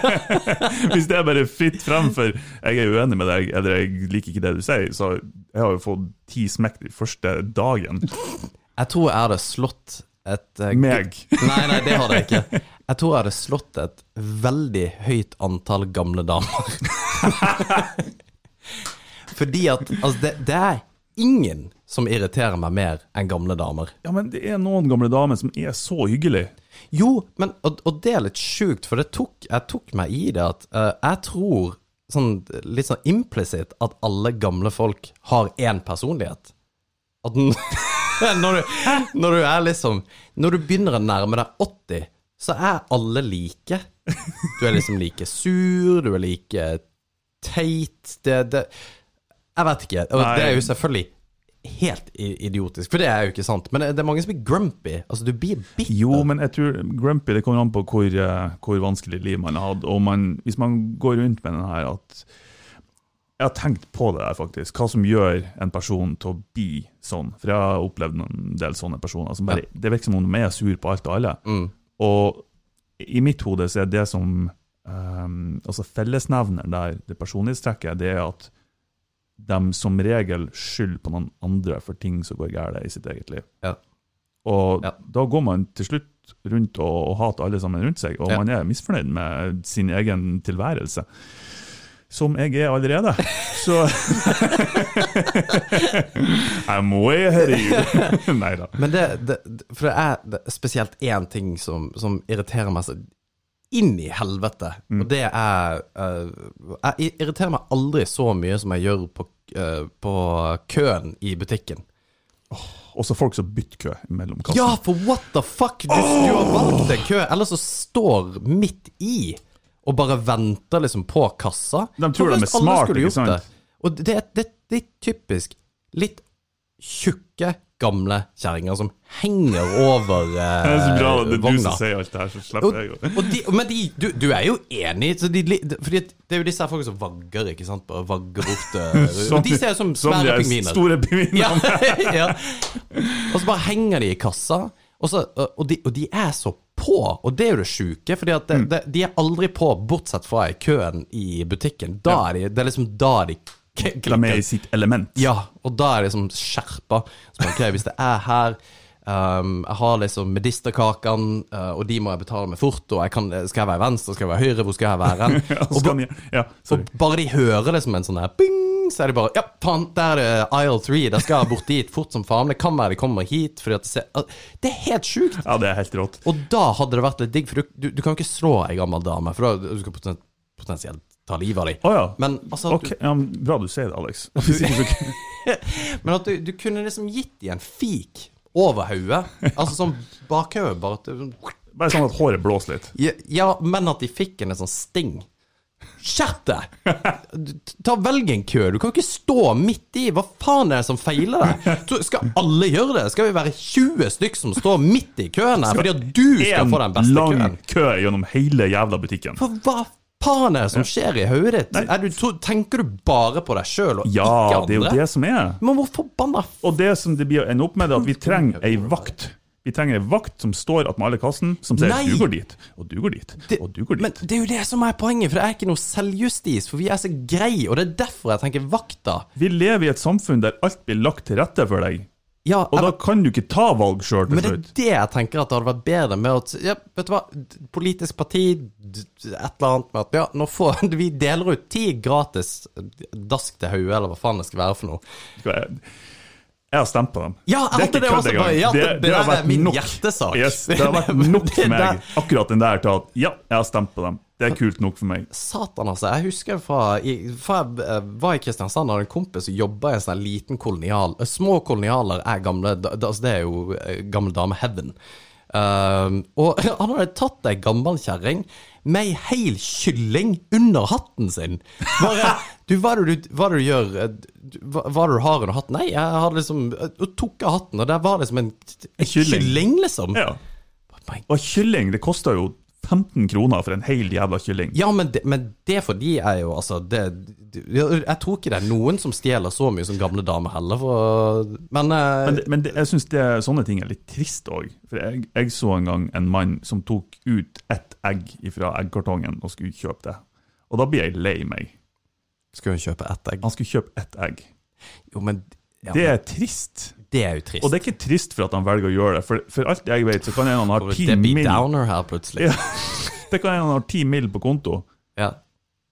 B: (laughs) Hvis det er bare fritt frem for jeg er uenig med deg, eller jeg liker ikke det du sier, så jeg har jo fått ti smekk den første dagen.
A: Jeg tror jeg hadde slått et uh,
B: Meg.
A: Nei, nei, det hadde jeg ikke. (laughs) Jeg tror jeg hadde slått et veldig høyt antall gamle damer. (laughs) Fordi at altså, det, det er ingen som irriterer meg mer enn gamle damer.
B: Ja, men det er noen gamle damer som er så hyggelige.
A: Jo, men, og, og det er litt sjukt, for det tok, jeg tok meg i det at uh, jeg tror sånn, litt sånn implisitt at alle gamle folk har én personlighet. At (laughs) når, du, når du er liksom Når du begynner å nærme deg 80, så er alle like. Du er liksom like sur, du er like teit det, det Jeg vet ikke. Det er jo selvfølgelig helt idiotisk, for det er jo ikke sant. Men det er mange som blir grumpy. Altså, du blir bitter.
B: Jo, men jeg tror grumpy det kommer an på hvor, eh, hvor vanskelig liv man har hatt. Og man, hvis man går rundt med den her at Jeg har tenkt på det der, faktisk. Hva som gjør en person til å bli sånn. For jeg har opplevd en del sånne personer. Som bare, Det virker som om de er sur på alt og alle.
A: Mm.
B: Og i mitt hode så er det som um, Altså fellesnevneren der, det personlighetstrekket, det er at de som regel skylder på noen andre for ting som går galt i sitt eget liv.
A: Ja.
B: Og
A: Ja.
B: da går man til slutt rundt og, og hater alle sammen rundt seg, og
A: Ja.
B: man er misfornøyd med sin egen tilværelse. Som jeg er allerede. (laughs) Så (laughs) Jeg må of you. (laughs) Nei da.
A: Men det, det For det er, spesielt én ting som, som irriterer meg inn i helvete,
B: Mm.
A: og det er uh, Jeg irriterer meg aldri så mye som jeg gjør på, uh, på køen i butikken.
B: Også folk som bytter kø mellom kassene.
A: Ja, for what the fuck? Du, du har valgt en kø, eller så står midt i og bare venter liksom på kassa.
B: De tror de er
A: smarte,
B: smart, ikke sant?
A: det. Og det, det, det er typisk litt tjukke, gamle kjerringer som henger over eh, (laughs)
B: Det er så bra det er du som sier alt det her, så
A: Og,
B: slipper jeg å
A: de, men de, du, du er jo enig, så de, fordi det er jo disse her folka som vagger, ikke sant? Bare vagger bort (laughs) som, De ser ut som svære
B: er
A: pingviner.
B: store pingviner.
A: Ja, (laughs) ja. Og så bare henger de i kassa, og, så, og, de, og de er så på, og det er jo det sjuke, fordi
B: Mm.
A: de er aldri på, bortsett fra i køen i butikken. Da er de, det er liksom da de k-
B: De er med i sitt element.
A: Ja, og da er det liksom skjerpa. Så, ok, hvis det er her um, Jeg har liksom medisterkakene, uh, og de må jeg betale med fort. Og jeg kan, skal jeg være venstre, skal jeg være høyre, hvor skal jeg være? (laughs)
B: Ja,
A: og, ba,
B: ja,
A: og bare de hører det som en sånn her bing, så er de bare Ja, faen, der er det aisle 3. Der skal jeg bort dit fort som faen. Det kan være de kommer hit. Fordi at det, ser, det er helt sjukt.
B: ja, det er helt rått.
A: Og da hadde det vært litt digg, for du, du, du kan jo ikke slå ei gammel dame, for da du skal potensielt ta livet av dem.
B: Oh, ja.
A: Men altså
B: Ok, ja, Bra du sier det, Alex. (laughs) (laughs)
A: Men at du, du kunne liksom gitt dem en fik over hodet. Altså sånn bakhode, bare at
B: Bare sånn at håret blåser litt.
A: ja, ja, men at de fikk en sånn sting. Skjerp deg! Ta Velg en kø. Du kan ikke stå midt i. Hva faen er det som feiler deg? Skal alle gjøre det? Skal vi være 20 stykk som står midt i køen her fordi at du skal få den beste køen?
B: En lang kø gjennom hele jævla butikken.
A: For hva faen er det som skjer i hodet ditt? Er du, tenker du bare på deg sjøl og
B: Ja,
A: ikke
B: det er jo det som er.
A: Men hvor forbanna
B: Og det som det blir å ende opp med, er at vi trenger ei vakt. Vi trenger ei vakt som står attmed alle kassen, som sier
A: Nei!
B: du går dit, og du går dit,
A: Det-
B: og du går
A: Men det er jo det som er poenget, for det er ikke noe selvjustis. For vi er så greie, og det er derfor jeg tenker vakta.
B: Vi lever i et samfunn der alt blir lagt til rette for deg,
A: Ja,
B: og da kan du ikke ta valg sjøl til slutt.
A: men det er det jeg tenker at det hadde vært bedre med at Ja, vet du hva, politisk parti, et eller annet med at Ja, nå får (laughs) vi deler ut ti gratis dask til hodet, eller hva faen det skal være for noe.
B: Jeg- har stemt på dem.
A: Ja,
B: Det er ikke kødd engang.
A: Ja, det, det,
B: har
A: er
B: vært nok. Yes, det har vært (laughs) nok for meg, akkurat den der, til at ja, jeg har stemt på dem. Det er kult nok for meg.
A: Satan, altså. Jeg husker fra, fra jeg eh, var i Kristiansand, hadde en kompis som jobba i en sånn liten kolonial. Eh, Små kolonialer er gamle altså Det er jo eh, gamle dame heaven. Um, og (laughs) han hadde tatt ei gammel kjerring med ei hel kylling under hatten sin. Bare Du, hva er det du, hva er det du gjør? Eh, Hva, hva er det du har under hatten? Nei, jeg hadde liksom Jeg tok av hatten, og der var liksom en, en
B: kylling.
A: kylling, liksom.
B: Ja. Og kylling, det koster jo 15 kroner for en hel jævla kylling.
A: Ja, men det, men det for de er jo altså det, Jeg tror ikke det er noen som stjeler så mye som gamle damer heller, for Men, eh,
B: Men, men det, jeg syns sånne ting er litt trist òg. For jeg, jeg så en gang en mann som tok ut ett egg fra eggkartongen og skulle kjøpe det. Og da blir jeg lei meg.
A: Skal hun kjøpe ett egg?
B: Han skulle kjøpe ett egg.
A: Jo, men ja,
B: Det er trist.
A: det er jo trist.
B: Og det er ikke trist for at han velger å gjøre det. For, for alt jeg vet, så kan en han ha
A: For
B: ti mil
A: Downer her, plutselig.
B: Ja. (laughs) Det kan en han ha ti mil på konto.
A: Ja.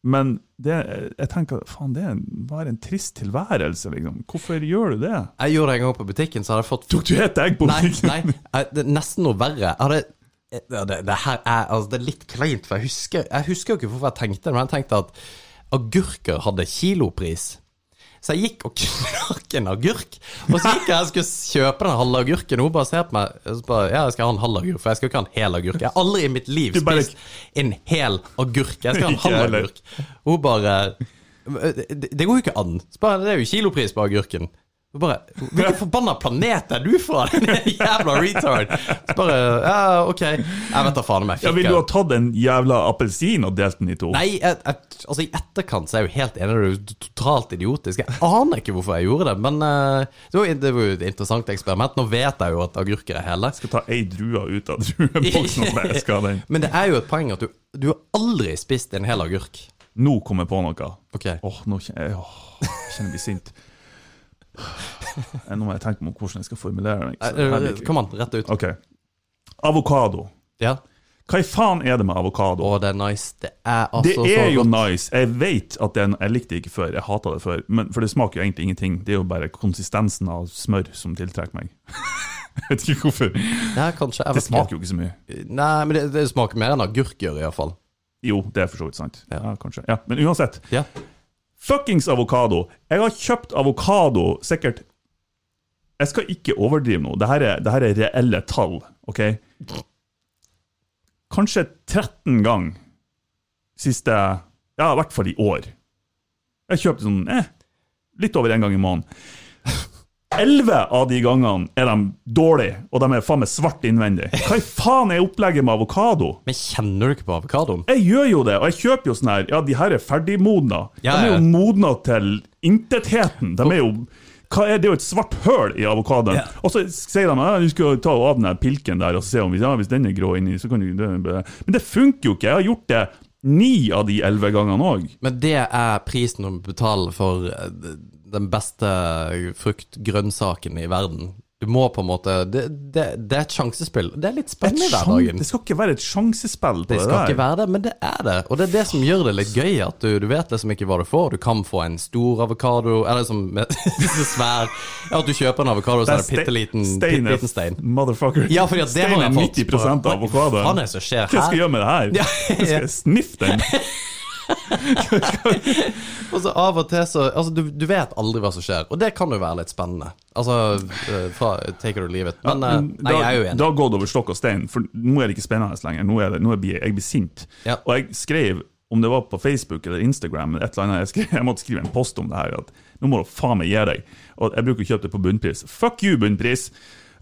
B: Men det, jeg tenker, faen, det er en- trist tilværelse, liksom. Hvorfor gjør du det?
A: Jeg gjorde det en gang på butikken, så hadde jeg fått
B: Tok du et egg på butikken?
A: nei, nei det er nesten noe verre. Jeg hadde ja, det, det her er, altså, det er litt kleint, for jeg husker, jeg husker jo ikke hvorfor jeg tenkte det, men jeg tenkte at agurker hadde kilopris. Så jeg gikk og (laughs) knakk en agurk, og så gikk jeg og skulle kjøpe den halve agurken. Hun bare ser på meg og bare, ja, jeg skal ha en halv agurk, for jeg skal ikke ha en hel agurk. Jeg har aldri i mitt liv spist en hel agurk. Jeg skal ha en halv agurk. Hun bare det, går jo ikke an. Det er jo kilopris på agurken. Bare Hvilken (laughs) forbanna planet er du fra, (laughs) din jævla retard? Så bare Ja, ok. Jeg vet da faen om jeg
B: Ja, Vil du ha tatt en jævla appelsin og delt den i to?
A: Nei, jeg, jeg, altså i etterkant så er jeg jo helt enig, det er jo totalt idiotisk. Jeg aner ikke hvorfor jeg gjorde det, men uh, det, var, det var jo et interessant eksperiment. Nå vet jeg jo at agurker er hele.
B: Jeg skal ta ei drue ut av drueboksen og jeg skal den. (laughs)
A: Men det er jo et poeng at du, du har aldri spist en hel agurk.
B: Nå kommer jeg på noe.
A: Ok.
B: Åh, nå kjenner jeg, åh, kjenner jeg blir sint. Eh, Nå må jeg tenke meg om hvordan jeg skal formulere meg.
A: Eh,
B: ikke-
A: Kom an, rett ut.
B: Ok. Avokado.
A: Ja.
B: Hva i faen er det med avokado?
A: Å, det er nice. Det er altså
B: Det er
A: så
B: jo
A: godt.
B: nice. Jeg vet at det er, Jeg likte det ikke før, jeg hata det før. Men, for det smaker jo egentlig ingenting. Det er jo bare konsistensen av smør som tiltrekker meg. (laughs) jeg vet ikke hvorfor.
A: Nei, kanskje.
B: Det
A: smaker
B: smaker jo ikke så mye.
A: Nei, men det, det smaker mer enn agurk gjør, iallfall.
B: Jo, det er for så vidt sant.
A: Ja.
B: Ja, kanskje. Ja, men uansett.
A: Ja.
B: Fuckings avokado. Jeg har kjøpt avokado sikkert Jeg skal ikke overdrive nå. Dette er, dette er reelle tall, OK? Kanskje 13 ganger siste Ja, i hvert fall i år. Jeg kjøpte sånn eh, litt over én gang i måneden. Elleve av de gangene er de dårlige, og de er faen meg svart innvendig. Hva i faen er opplegget med avokado?
A: Men kjenner du ikke på avokadoen?
B: Jeg gjør jo det, og jeg kjøper jo sånn her Ja, de her er ferdigmodna.
A: Ja,
B: de er jo modna til intetheten. De er jo er, Det er jo et svart høl i avokadoen.
A: Ja.
B: Og så sier de at du skal ta av den pilken der og se om ja, hvis den er grå inni, så kan du Men det funker jo ikke. Jeg har gjort det ni av de elleve gangene òg.
A: Men det er prisen å betale for eh, den beste frukt-grønnsaken i verden. Du må på en måte Det, det, det er et sjansespill. Det er litt spennende i hverdagen.
B: Det skal ikke være et sjansespill på
A: Det
B: det,
A: skal ikke være det, men det er det. Og det er det som gjør det litt gøy. At du, du vet liksom ikke hva du får. Du kan få en stor avokado, eller som (laughs) liksom, svær at du kjøper en avokado, så er det bitte liten
B: stein
A: liten stein.
B: Motherfucker.
A: Ja, fordi at det
B: stein
A: har jeg
B: er
A: fått.
B: 90 av avokado.
A: Hva faen er det som skjer
B: Hva skal jeg gjøre med det her?
A: Ja,
B: Skal jeg sniffe den? (laughs) (laughs)
A: Og så av og til så Altså, du, du vet aldri hva som skjer, og det kan jo være litt spennende. Altså, eh, fra take it or leave it. Men, ja,
B: Men
A: nei, jeg er jo enig.
B: da har gått over stokk og stein, for nå er det ikke spennende lenger. Nå er det, nå jeg, jeg blir sint.
A: Ja.
B: Og jeg skrev, om det var på Facebook eller Instagram, eller et eller annet, jeg, skrev, jeg måtte skrive en post om det her, at nå må du faen meg gi deg. Og jeg bruker å kjøpe det på bunnpris. Fuck you, bunnpris!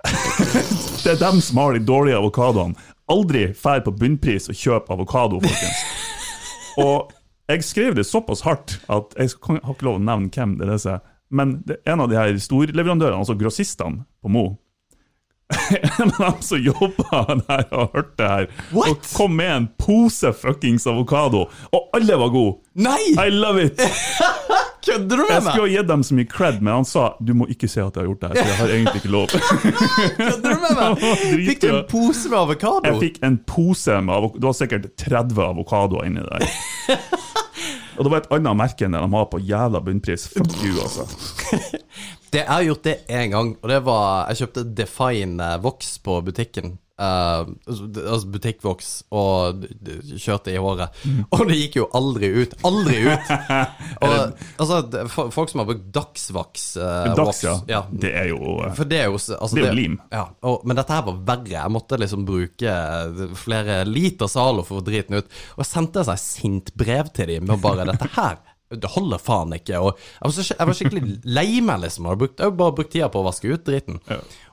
B: (laughs) det er dem som har de dårlige avokadoene. Aldri fær på bunnpris og kjøp avokado, folkens. (laughs) Og jeg skrev det såpass hardt at jeg har ikke lov å nevne hvem det er. Men det er en av de her storleverandørene, altså grossistene på Mo, en av dem som jobba der og hørte det her,
A: What?
B: og kom med en pose fuckings avokado, og alle var gode!
A: Nei!
B: I love it! (laughs)
A: Kødder du
B: Jeg skulle
A: meg?
B: ha gitt dem så mye cred, men han sa du må ikke se at jeg har gjort det her, for jeg har egentlig ikke lov. (laughs)
A: Kødder du med meg? (laughs) Fikk du en pose med avokado?
B: Jeg fikk en pose med avokado. Det var sikkert 30 avokadoer inni der. Og det var et annet merke enn det de har på jævla bunnpris. Fuck you, altså. (laughs)
A: Det, jeg har gjort det én gang, og det var Jeg kjøpte Define eh, Vox på butikken. Eh, altså butikkvoks, og kjørte i håret.
B: Mm.
A: Og det gikk jo aldri ut. Aldri ut! (laughs) Og, altså, folk som har brukt Dagsvoks uh,
B: Dags,
A: ja.
B: ja. Det er jo eh,
A: For det er jo altså,
B: Det er jo lim.
A: Ja, og, men dette her var verre. Jeg måtte liksom bruke flere liter Zalo for å få driten ut. Og jeg sendte et sint brev til dem med bare dette her. Det holder faen ikke. Og jeg var, så, jeg var skikkelig (laughs) lei meg, liksom. Jeg har bare brukt tida på å vaske ut driten.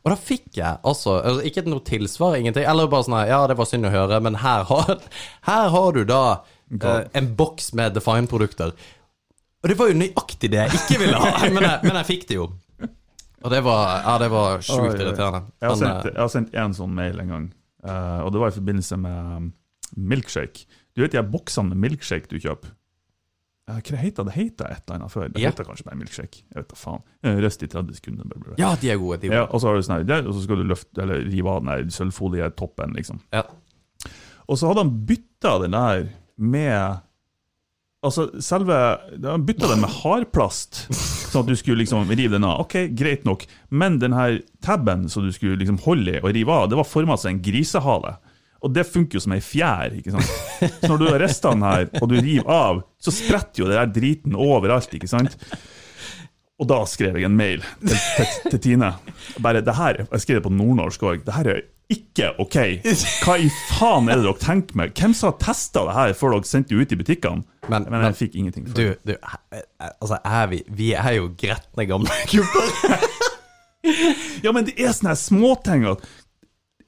A: Og da fikk jeg altså, altså Ikke noe tilsvar, ingenting. Eller bare sånn Ja, det var synd å høre, men her har, (laughs) her har du da eh, en boks med Define-produkter. Og det var jo nøyaktig det jeg ikke ville ha, (laughs) men jeg, men jeg fikk det jo. Og det var, ja, det var sjukt irriterende.
B: Jeg har, sendt,
A: eh,
B: jeg har sendt en sånn mail en gang, eh, og det var i forbindelse med um, milkshake. Du vet de boksene med milkshake du kjøper? Eh, Hva heter det? heter et eller annet før. Det
A: Ja.
B: heter kanskje bare milkshake. Jeg vet da faen. Eh, Røst i 30 sekunder. Bla, bla,
A: ja, de er gode. De er
B: Ja, og så har du sånn her, og så skal du løfte, eller rive av den der sølvfolietoppen, liksom.
A: Ja.
B: Og så hadde han bytta den der med Altså, selve Han bytta den med hardplast, sånn at du skulle liksom rive den av. Ok, greit nok, men den her tabben som du skulle liksom holde i og rive av, det var forma som en grisehale. Og det funker jo som ei fjær. ikke sant? Så når du har restene her, og du river av, så spretter jo det der driten overalt, ikke sant? Og da skrev jeg en mail til, til, til Tine. Bare, det her, Jeg skrev det på nordnorsk òg. Det her er ikke OK. Hva i faen er det dere tenker med? Hvem som har testa det her før dere sendte det ut i butikkene?
A: Men-
B: Men, jeg fikk ingenting. For.
A: Du, du eh, altså, er vi, vi er jo gretne gamle gubber. (laughs)
B: Ja, men det er sånne småting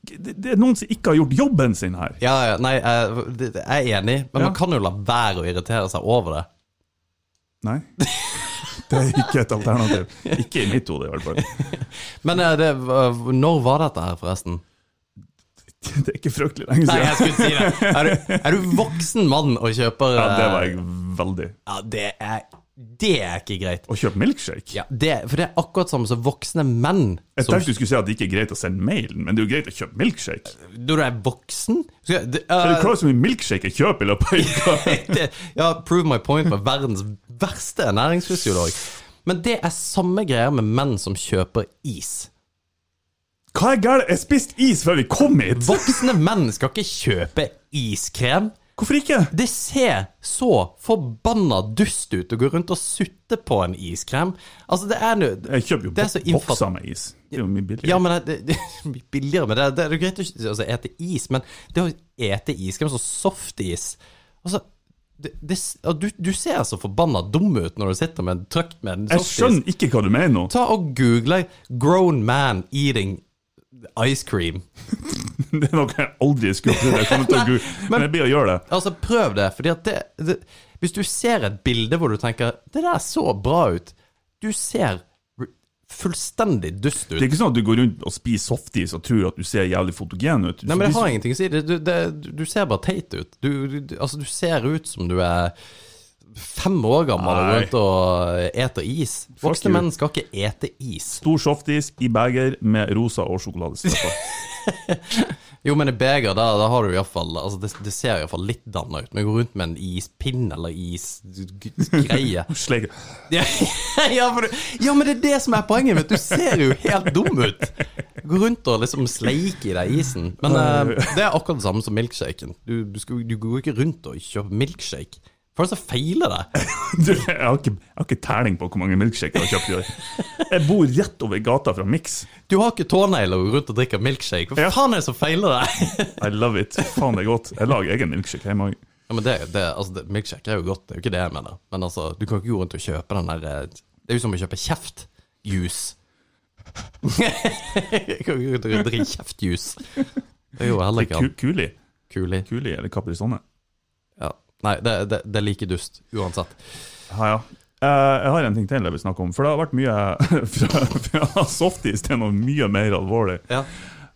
B: det, er noen som ikke har gjort jobben sin her.
A: Ja, ja, nei, jeg, jeg er enig, men
B: Ja.
A: man kan jo la være å irritere seg over det.
B: Nei. (laughs) Det er ikke et alternativ. Ikke i mitt hode, i hvert fall.
A: Men eh, det, når var dette her, forresten?
B: Det er ikke fryktelig lenge
A: Nei, jeg
B: siden.
A: skulle si det. Er du, er du voksen mann og kjøper
B: Ja, det
A: eh,
B: var jeg veldig.
A: Ja, det er, det er ikke greit.
B: Å kjøpe milkshake?
A: Ja, det, for det er akkurat samme som voksne menn.
B: Jeg tenkte du skulle si at det ikke er greit å sende mailen, men det er jo greit å kjøpe milkshake.
A: når du er voksen skal, det,
B: Er du klart så mye milkshake jeg kjøper i løpet av uka? (laughs)
A: Ja, prove my point med verdens verste ernæringsfysiolog. Men det er samme greier med menn som kjøper is.
B: Hva er galt? Jeg spiste is før vi kom hit!
A: Voksne menn skal ikke kjøpe iskrem.
B: Hvorfor ikke?
A: Det ser så forbanna dust ut å gå rundt og sutte på en iskrem. Altså, det er nå
B: Jeg kjøper jo
A: Det er så
B: bo-
A: innfatt-
B: bokser med is. Det er jo mye billigere.
A: Ja, men det, det, det mye billigere. Men det, det er jo greit å altså, ete is, men det å ete iskrem, så softis Altså, det, det, du, du ser så forbanna dum ut når du sitter med en trøkt med en softis.
B: Jeg skjønner ikke hva du mener nå.
A: Ta og google 'grown man eating ice cream'. (laughs)
B: Det er noe jeg aldri skulle prøvd. Gu- (laughs) Men jeg blir å gjøre det.
A: Altså, prøv det. fordi at det, det Hvis du ser et bilde hvor du tenker 'Det der så bra ut', du ser fullstendig dust ut.
B: Det er ikke sånn at du går rundt og spiser softis og tror at du ser jævlig fotogen ut.
A: Nei, men det har ingenting å si. Det, du, det, du ser bare teit ut. Du, du, altså, du ser ut som du er fem år gammel og går rundt og ete is. Voksne menn skal ikke ete is.
B: Stor softis i beger med rosa og sjokoladestrømper. (laughs)
A: Jo, men i beger, da, da har du iallfall altså, det, det ser iallfall litt danna ut. Men gå rundt med en ispinn eller isgreie (laughs) ja, (laughs) ja, ja, men det er det som er poenget. mitt. du. du ser jo helt dum ut. Gå rundt og liksom sleike i deg isen. Men uh, det er akkurat det samme som milkshaken. Du, du, du går ikke rundt og kjøper milkshake. Hva er det som feiler deg? (laughs)
B: Du, jeg, har ikke, jeg har ikke telling på hvor mange milkshakes jeg har kjøpt i år. Jeg bor rett over gata fra Mix.
A: Du har ikke tånegler og går rundt og drikker milkshake. Hva
B: Ja.
A: faen er det som feiler deg? (laughs)
B: I love it. Faen, det er godt. Jeg lager egen milkshake hjemme òg.
A: Ja, men det, det, altså, det, Milkshake er jo godt, det er jo ikke det jeg mener. Men altså, du kan ikke gå rundt og kjøpe den der eh, Det er jo som å kjøpe kjeftjuice. Jeg (laughs) kan ikke rundt og drikke kjeftjuice. Det er jo heller ikke.
B: Kuli.
A: Kuli.
B: Kuli eller Caprisonne.
A: Ja. Nei, det, det, det er like dust uansett.
B: Ja, ja. Eh, jeg har en ting til jeg vil snakke om. For det har vært mye (laughs) fra, fra softis til noe mye mer alvorlig.
A: Ja.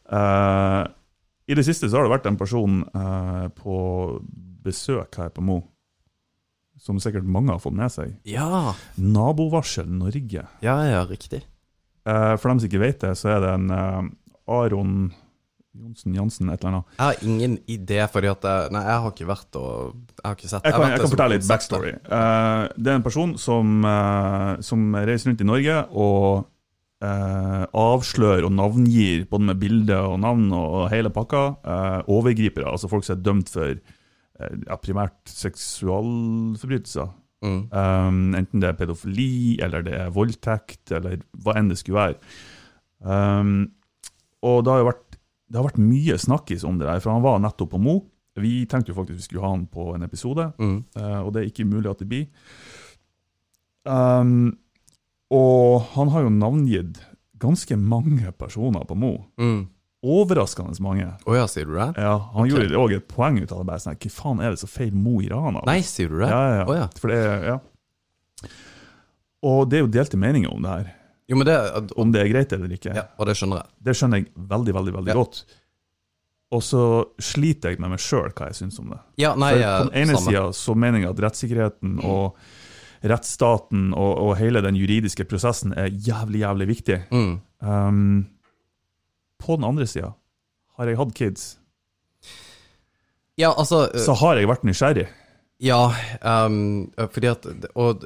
B: Eh, I det siste så har det vært en person eh, på besøk her på Mo, som sikkert mange har fått med seg.
A: Ja,
B: Nabovarsel Norge.
A: ja, ja riktig.
B: For dem som ikke vet det, så er det en Aron Johnsen Jansen, et eller annet.
A: Jeg har ingen idé, fordi at jeg, Nei, jeg har ikke vært og Jeg har ikke sett
B: Jeg kan, jeg
A: jeg
B: kan fortelle litt backstory. Uh, det er en person som, uh, som reiser rundt i Norge og uh, avslører og navngir, både med bilde og navn og hele pakka, overgripere. Altså folk som er dømt for primært seksualforbrytelser.
A: Mm.
B: Um, enten det er pedofili, eller det er voldtekt, eller hva enn det skulle være. Um, og det har jo vært, det har vært mye snakkis om det der, for han var nettopp på Mo. Vi tenkte jo faktisk vi skulle ha han på en episode,
A: Mm.
B: uh, og det er ikke mulig at det blir. Um, og han har jo navngitt ganske mange personer på Mo.
A: Mm.
B: Overraskende mange.
A: Oh ja, sier du det?
B: Ja, Han gjorde òg et poeng ut av det. bare sånn, Hva faen er det som feiler Mo i Rana?
A: Nei, sier du det?
B: Ja, ja, ja.
A: Oh, ja.
B: For det ja. Og det er jo delte meninger om det her.
A: Jo, men det
B: Om det er greit eller ikke.
A: Ja, og det skjønner jeg.
B: Det skjønner jeg veldig, veldig veldig
A: Ja.
B: godt. Og så sliter jeg med meg sjøl hva jeg syns om det.
A: Ja, nei,
B: For på den ene sida så mener jeg at rettssikkerheten og rettsstaten og, og hele den juridiske prosessen er jævlig, jævlig viktig.
A: Mm.
B: Um, på den andre sida har jeg hatt kids,
A: Ja, altså
B: så har jeg vært nysgjerrig.
A: Ja, um, fordi at Og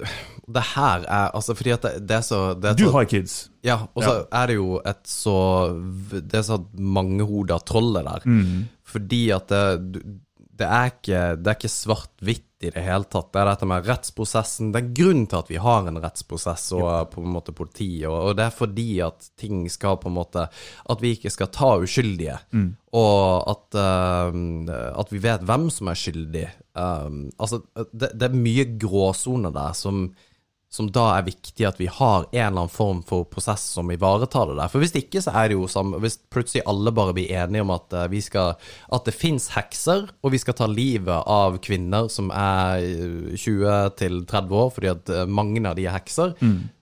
A: det her er Altså, fordi at det, det er så det er
B: Du
A: så,
B: har kids.
A: Ja, og så er det jo et så Det er så mangehoda trollet der.
B: Mm.
A: Fordi at det, det er ikke Det er ikke svart-hvitt i det hele tatt. Det er dette med rettsprosessen. Det er grunnen til at vi har en rettsprosess og på en måte politi, og, og det er fordi at ting skal på en måte At vi ikke skal ta uskyldige, og at, uh, at vi vet hvem som er skyldig. Um, altså, det, det er mye gråsoner der som som da er viktig at vi har en eller annen form for prosess som ivaretar det der. For hvis ikke, så er det jo som Hvis plutselig alle bare blir enige om at eh, vi skal At det fins hekser, og vi skal ta livet av kvinner som er eh, 20 til 30 år, fordi at eh, mange av de er hekser,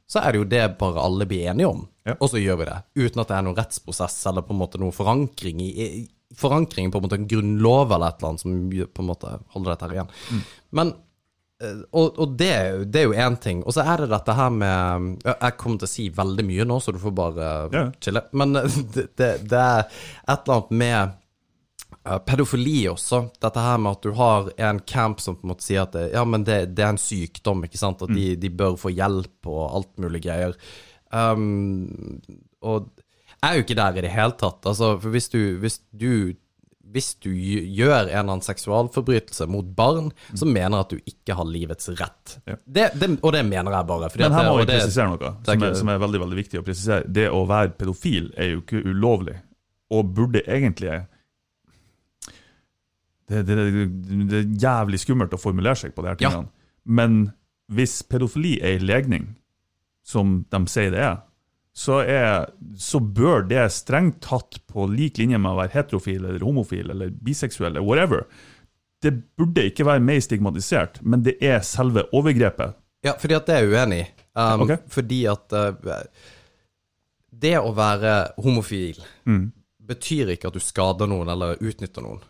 A: så er det jo det bare alle blir enige om.
B: Ja.
A: Og så gjør vi det. Uten at det er noen rettsprosess eller på en måte noen forankring i Forankring på en måte en grunnlov eller et eller annet som på en måte holder dette her igjen. Men Eh, og, og det, det er jo én ting. Og så er det dette her med Jeg kommer til å si veldig mye nå, så du får bare
B: Ja.
A: chille. Men eh, (laughs) det, det, det er et eller annet med eh, pedofili også. Dette her med at du har en camp som på en måte sier at ja, men det, det er en sykdom, ikke sant. At de, de bør få hjelp og alt mulig greier. Um, og jeg er jo ikke der i det hele tatt. Altså, for hvis du, hvis du hvis du gjør en eller annen seksualforbrytelse mot barn, så mener at du ikke har livets rett.
B: Ja.
A: Det, det, og det mener jeg bare.
B: Men her må vi presisere noe som er, som er veldig veldig viktig å presisere. Det å være pedofil er jo ikke ulovlig, og burde egentlig Det, det, er jævlig skummelt å formulere seg på de her
A: Ja.
B: tingene. Men hvis pedofili er en legning, som de sier det er, så, er, så bør det strengt tatt på lik linje med å være heterofil eller homofil eller biseksuell eller whatever. Det burde ikke være mer stigmatisert, men det er selve overgrepet.
A: Ja, fordi at det er jeg uenig i. Um,
B: okay.
A: Fordi at uh, det å være homofil
B: Mm.
A: betyr ikke at du skader noen eller utnytter noen.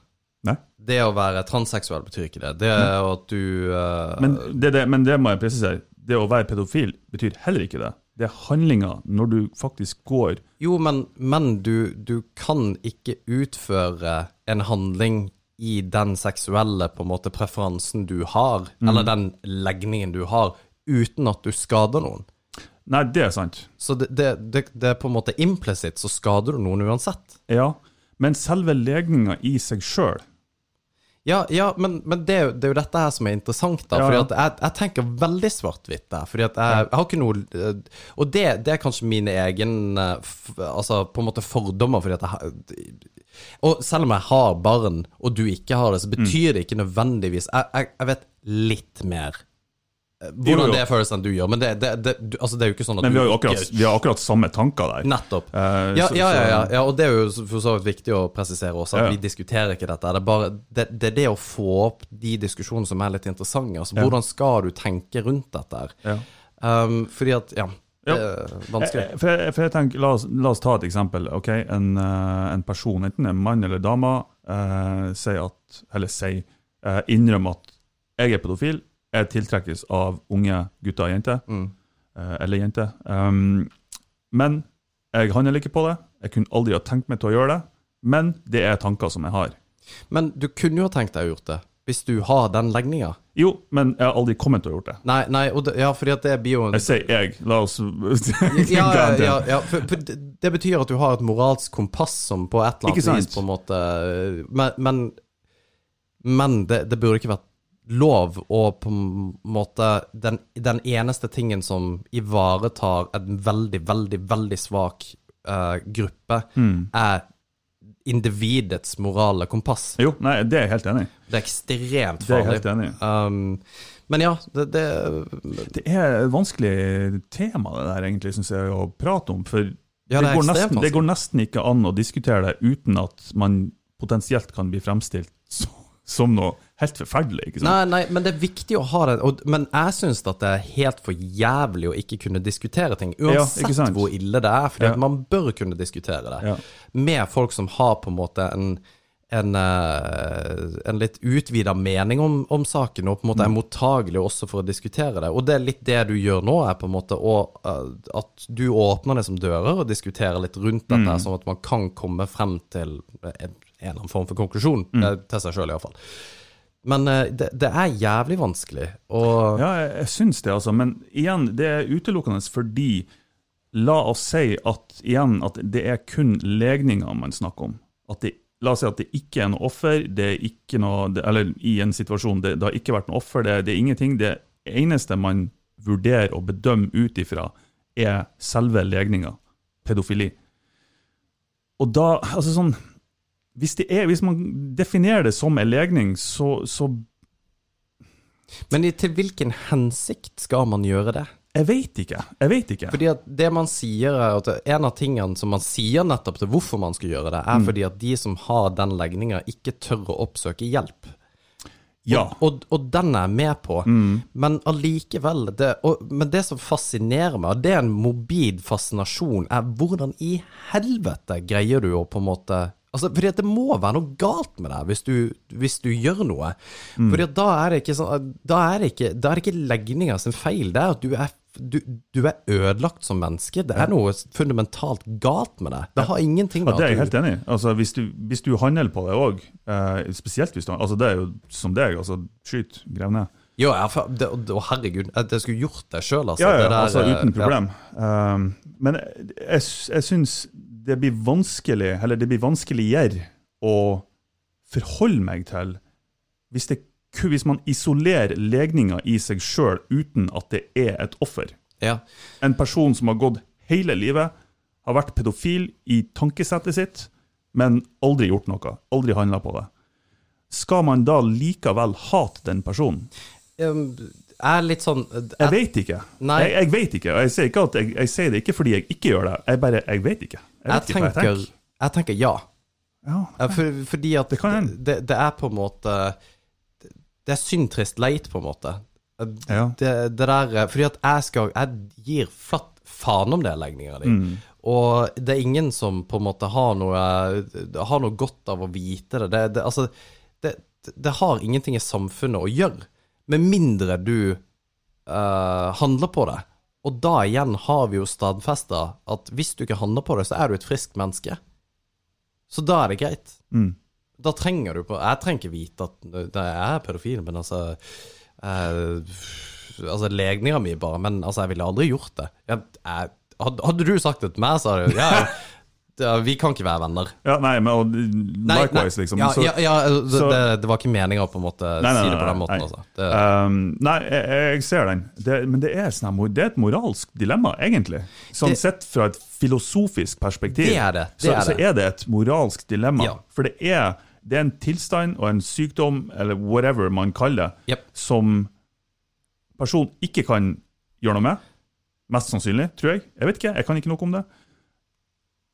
B: Nei?
A: Det å være transseksuell betyr ikke det. Det at du uh,
B: Men det, det, men det må jeg presisere. Det å være pedofil betyr heller ikke det. Det er handlinga når du faktisk går
A: Jo, men, men du, du kan ikke utføre en handling i den seksuelle på en måte preferansen du har,
B: Mm.
A: eller den legningen du har, uten at du skader noen.
B: Nei, det er sant.
A: Så det, det, det, det er på en måte implisitt, så skader du noen uansett.
B: Ja. Men selve legninga i seg sjøl
A: Ja, ja men, men det, er jo- det er jo dette her som er interessant, da.
B: Ja,
A: fordi at jeg, jeg tenker veldig svart-hvitt der. Fordi at jeg, jeg har ikke noe eh, Og det, det er kanskje mine egen eh, Altså på en måte fordommer, fordi at jeg Og selv om jeg har barn, og du ikke har det, så betyr det ikke nødvendigvis Jeg, jeg, jeg vet litt mer hvordan
B: Jo, jo.
A: det føles enn du gjør, men det, det, det, du, altså det er jo ikke sånn at
B: Men vi har jo akkurat, vi har akkurat samme tanker der.
A: Nettopp.
B: Eh,
A: Ja,
B: så-
A: ja, ja, ja, og det er jo for så vidt viktig å presisere også, at vi diskuterer ikke dette. Det er bare det, er det å få opp de diskusjonene som er litt interessante. Altså. Hvordan skal du tenke rundt dette? her?
B: Ja.
A: Um, fordi at, ja, det er vanskelig.
B: Eh, For jeg, for jeg tenker, la oss, la oss ta et eksempel. Okay? En, eh, en person, enten en mann eller dame, eh, sier at, eller sier, eh, innrømmer at jeg er pedofil, jeg tiltrekkes av unge gutter og jenter,
A: Mm.
B: eh, eller jenter. Um, men jeg handler ikke på det. Jeg kunne aldri ha tenkt meg til å gjøre det, men det er tanker som jeg har.
A: Men du kunne jo ha tenkt deg å gjort det, hvis du har den legninga.
B: Jo, men jeg har aldri kommet til å gjøre det.
A: Nei, nei, det, ja, fordi at det blir jo en
B: Jeg sier jeg. La oss (laughs)
A: ja, ja, ja, ja for, for det, det betyr at du har et moralsk kompass som på et eller annet vis på en måte Men, men, men det, det burde ikke vært lov og på en måte den, den eneste tingen som ivaretar en veldig, veldig, veldig svak uh, gruppe, er individets morale kompass.
B: Jo, nei, det er jeg helt enig i.
A: Det er ekstremt farlig.
B: Det er jeg helt enig.
A: Um, men ja, det, det
B: Det er et vanskelig tema det der egentlig, synes jeg, å prate om. For
A: Ja, det
B: det, går nesten, det går nesten ikke an å diskutere det uten at man potensielt kan bli fremstilt så, som noe helt forferdelig. ikke sant?
A: Nei, nei, men det er viktig å ha det. Og, men jeg syns at det er helt for jævlig å ikke kunne diskutere ting. Uansett
B: ja,
A: hvor ille det er. For
B: Ja.
A: man bør kunne diskutere det.
B: Ja.
A: Med folk som har på en måte en en, eh, en litt utvida mening om, om saken, og på en måte
B: Mm.
A: er mottagelig også for å diskutere det. Og det er litt det du gjør nå, er på en måte å, eh, at du åpner det som dører og diskuterer litt rundt dette,
B: Mm.
A: sånn at man kan komme frem til en, en eller annen form for konklusjon,
B: Mm.
A: til seg sjøl iallfall. Men eh, det, det er jævlig vanskelig. å
B: Ja, jeg, jeg syns det, altså. Men igjen, det er utelukkende fordi La oss si at igjen at det er kun legninger man snakker om. Det La oss si at det ikke er noe offer, det er ikke noe, det, eller i en situasjon det, det har ikke vært noe offer, det, det er ingenting. Det eneste man vurderer og bedømmer ut ifra, er selve legninga, pedofili. Og da, altså sånn hvis, det er, hvis man definerer det som en legning, så, så
A: Men til hvilken hensikt skal man gjøre det?
B: Jeg vet ikke. Jeg vet ikke.
A: Fordi at det man sier er at En av tingene som man sier nettopp til hvorfor man skal gjøre det, er
B: Mm.
A: fordi at de som har den legninga, ikke tør å oppsøke hjelp.
B: ja.
A: Og, og den er jeg med på, men allikevel det, og, Men det som fascinerer meg, og det er en mobil fascinasjon, er hvordan i helvete greier du å på en måte Altså, fordi at det må være noe galt med deg hvis du, hvis du gjør noe. Fordi at da er det ikke sånn Da er det ikke, da er legninga sin feil. Det er at du er, du, du er ødelagt som menneske. Det er noe fundamentalt galt med deg. Det har ingenting
B: Ja, Det er jeg helt enig i. Altså, hvis, du, hvis du handler på det òg, eh, spesielt hvis du altså, Det er jo som deg, altså skyt, grev ned.
A: Jo, ja, det, herregud, jeg skulle gjort det sjøl, altså.
B: Ja, ja,
A: der,
B: altså
A: uten
B: uten
A: ja.
B: problem. Um, men jeg, jeg, jeg syns det blir vanskelig, eller det blir vanskeligere å forholde meg til hvis, det, hvis man isolerer legninga i seg sjøl uten at det er et offer.
A: Ja.
B: En person som har gått hele livet, har vært pedofil i tankesettet sitt, men aldri gjort noe, aldri handla på det. Skal man da likevel hate den personen?
A: Um, er litt sånn
B: Jeg vet ikke.
A: Nei.
B: Jeg, jeg vet ikke, og jeg sier, ikke at jeg, jeg sier det ikke fordi jeg ikke gjør det, jeg bare, jeg vet ikke. Jeg
A: jeg
B: vet ikke jeg
A: tenker,
B: tenker.
A: jeg tenker ja.
B: Ja.
A: For, fordi at
B: Det
A: det, det er på en måte Det er synd, trist, leit, på en måte.
B: Ja.
A: Det, det der Fordi at jeg skal Jeg gir flatt faen om det legninga di.
B: Mm.
A: Og det er ingen som på en måte har noe Har noe godt av å vite det. Det, det altså det, det har ingenting i samfunnet å gjøre, med mindre du uh, handler på det. Og da igjen har vi jo stadfesta at hvis du ikke handler på det, så er du et friskt menneske. Så da er det greit.
B: Mm.
A: Da trenger du på Jeg trenger ikke vite at det er pedofil, men altså uh, Altså, legninga mi, bare. Men altså, jeg ville aldri gjort det. Jeg, jeg, hadde, du sagt det til meg, så hadde jeg ja, Vi kan ikke være venner.
B: ja, nei, men og, likewise,
A: nei,
B: liksom.
A: Ja,
B: Så-
A: ja, ja det,
B: så-
A: det, det var ikke meninga å på en måte
B: Nei, nei,
A: si det på den måten, altså. Det,
B: Um, nei, jeg, jeg ser den. Det, men det er, sånn, det er et moralsk dilemma, egentlig. Sånn sett fra et filosofisk perspektiv,
A: Det er det, det
B: så,
A: er
B: så er det et moralsk dilemma. For det er, det er en tilstand og en sykdom, eller whatever man kaller det,
A: yep.
B: som personen ikke kan gjøre noe med. Mest sannsynlig, tror jeg. Jeg vet ikke, jeg kan ikke noe om det.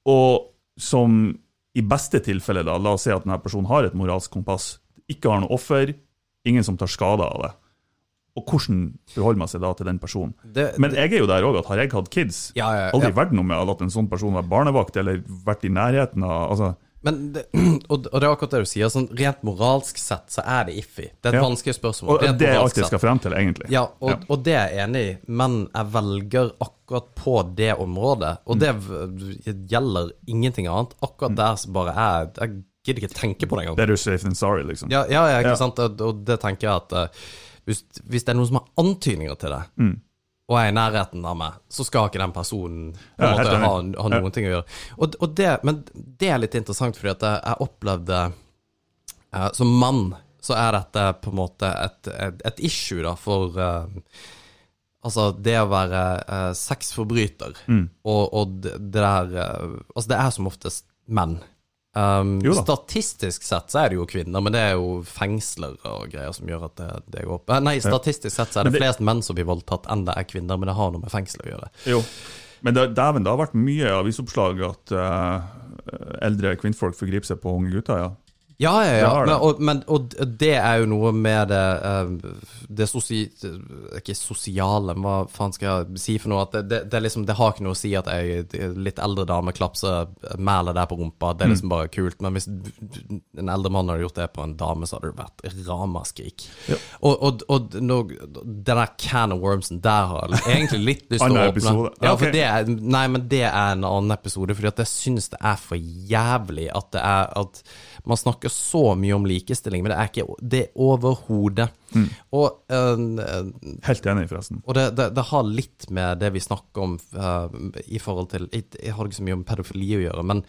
B: Og som i beste tilfelle, da, la oss si at denne personen har et moralsk kompass, ikke har noe offer, ingen som tar skade av det. Og hvordan forholder man seg da til den personen?
A: det,
B: Men jeg er jo der òg, at har jeg hatt kids,
A: ja, ja,
B: aldri
A: i
B: vært noe med å latt en sånn person være barnevakt, eller vært i nærheten av altså,
A: Men det, (clears throat) og, og det er akkurat det du sier. Sånn, rent moralsk sett så er det iffy. Det er et
B: Ja.
A: vanskelig spørsmål.
B: Og
A: Rent
B: det er alt jeg skal frem til, egentlig.
A: Ja, og,
B: Ja.
A: og det er jeg enig i, men jeg velger akkurat på det området.
B: Mm.
A: Og det gjelder ingenting annet. Akkurat der så bare er Jeg gidder ikke tenke på det engang.
B: Better safe than sorry, liksom.
A: Ja, ja, ja, ikke sant? Og, og det tenker jeg at eh, hvis, hvis det er noen som har antydninger til det,
B: Mm.
A: Og er i nærheten av meg, så skal ikke den personen på
B: Ja,
A: måte ha, ha noen ting å gjøre. Og, og det, men det er litt interessant, fordi at jeg, opplevde uh, Som mann så er dette på en måte et, et, et issue, da, for uh, Altså, det å være uh, sexforbryter,
B: Mm.
A: og, og det, der Altså, det er som oftest menn. Um, statistisk sett så er det jo kvinner, men det er jo fengsler og greier som gjør at det, det går opp. Nei, statistisk sett så er det,
B: det-
A: flest menn som blir voldtatt enn det er kvinner, men det har noe med fengsel å gjøre.
B: Jo. Men det, dæven, det har vært mye avisoppslag at uh, eldre kvinnfolk forgriper seg på unge gutter, ja.
A: Ja, ja, ja. Men, og, men, og det er jo noe med det eh, Det sosi... Ikke sosiale, men hva faen skal jeg si for noe? At det, det, liksom, det har ikke noe å si at er litt eldre dame klapser mælet der på rumpa. Det er
B: Mm.
A: liksom bare kult. Men hvis en eldre mann hadde gjort det på en dame, så hadde det vært ramaskrik.
B: Ja.
A: Og, og, og nå, den der can of wormsen, der har jeg egentlig litt lyst til å åpne. Ja,
B: Ja,
A: for det er, nei, men det er en annen episode, fordi at jeg syns det er for jævlig at det er at man snakker så mye om likestilling, men det er ikke det er overhodet.
B: Mm.
A: Og, uh,
B: Helt enig, forresten.
A: og det, det, det har litt med det vi snakker om uh, i forhold til Jeg, jeg har ikke så mye om pedofili å gjøre, men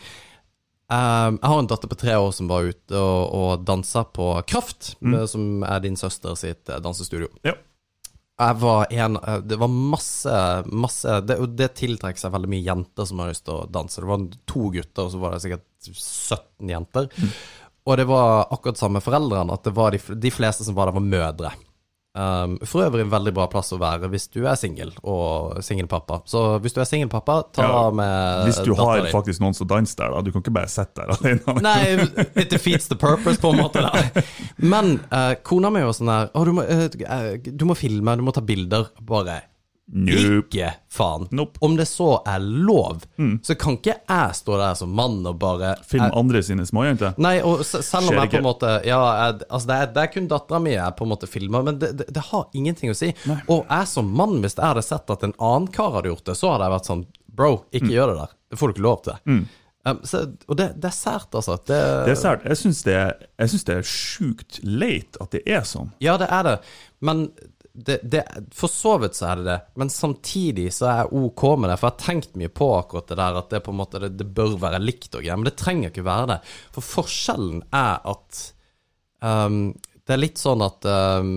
A: uh, jeg har en datter på tre år som var ute og, og dansa på Kraft,
B: Mm.
A: som er din søster sitt dansestudio.
B: Ja.
A: Var en Det var masse, masse det, det tiltrekker seg veldig mye jenter som har lyst til å danse. Det var to gutter, og så var det sikkert 17 jenter.
B: Mm.
A: Og det var akkurat samme foreldrene, at det var de, de fleste som var der, var mødre. Um, for øvrig en veldig bra plass å være hvis du er singel og singelpappa. Så hvis du er singelpappa, ta
B: Ja,
A: med
B: Hvis du har
A: din.
B: faktisk noen som danser der, da. Du kan ikke bare sitte der alene. (laughs)
A: Nei, it defeats the purpose, på en måte. Da. Men uh, kona mi var sånn her Å, du må, eh, du må filme, du må ta bilder. Bare
B: Nope.
A: ikke faen.
B: Nope. Mm.
A: Om det så er lov, så kan ikke jeg stå der som mann og bare
B: Film
A: jeg,
B: andre sine småjenter.
A: Nei, og selv om jeg på en måte Ja, jeg, altså det er, det er kun dattera mi jeg på en måte filmer, men det, det, det har ingenting å si. Og jeg som mann, hvis jeg hadde sett at en annen kar hadde gjort det, så hadde jeg vært sånn Bro,
B: Mm.
A: ikke gjør det der. Det får du ikke lov til. Um, så, og det, det er sært, altså. Det,
B: Det er sært. Jeg syns det, er- er sjukt leit at det er sånn.
A: Ja, det er det, men det, det, for så vidt så er det det. Men samtidig så er jeg OK med det, for jeg har tenkt mye på akkurat det der at det på en måte det, det bør være likt og greier, men det trenger ikke være det. For forskjellen er at um, det er litt sånn at um,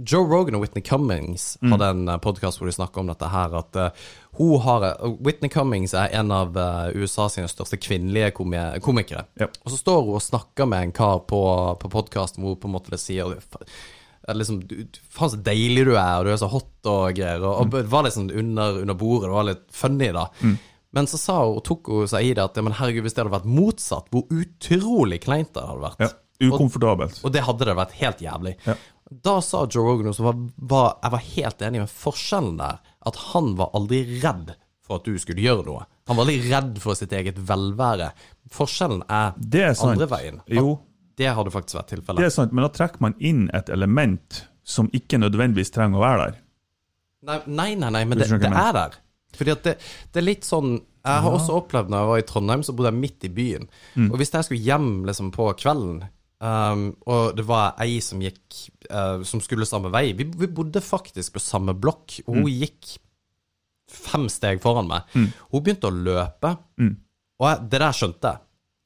A: Joe Rogan og Whitney Cummings hadde en podkast hvor de snakka om dette her, at uh, hun har Whitney Cummings er en av uh, USA sine største kvinnelige komi komikere.
B: Yep.
A: Og så står hun og snakker med en kar på, på podkasten hvor på en måte det sier er liksom, du, Faen, så deilig du er, og du er så hot og greier. Og, og det var sånn under, under bordet, det var litt funny, da. Men så sa hun, og tok hun seg i det at men herregud, hvis det hadde vært motsatt, hvor utrolig kleint det hadde vært.
B: Ja. Ukomfortabelt.
A: Og det hadde det vært helt jævlig.
B: Ja.
A: Da sa Joe Rogan som var, var Jeg var helt enig med forskjellen der. At han var aldri redd for at du skulle gjøre noe. Han var aldri redd for sitt eget velvære. Forskjellen er,
B: Det er
A: andre veien. At
B: Jo,
A: Det hadde faktisk vært tilfellet.
B: det er sant, men da trekker man inn et element som ikke nødvendigvis trenger å være der.
A: Nei, nei, nei, nei men det, det er der. Fordi at det, det er litt sånn Jeg har også opplevd når jeg var i Trondheim, så bodde jeg midt i byen.
B: Mm.
A: Og hvis jeg skulle hjem liksom på kvelden, um, og det var ei som gikk uh, Som skulle samme vei Vi, vi bodde faktisk på samme blokk, og
B: Mm.
A: hun gikk fem steg foran meg. Hun begynte å løpe,
B: Mm.
A: og jeg, det der skjønte jeg.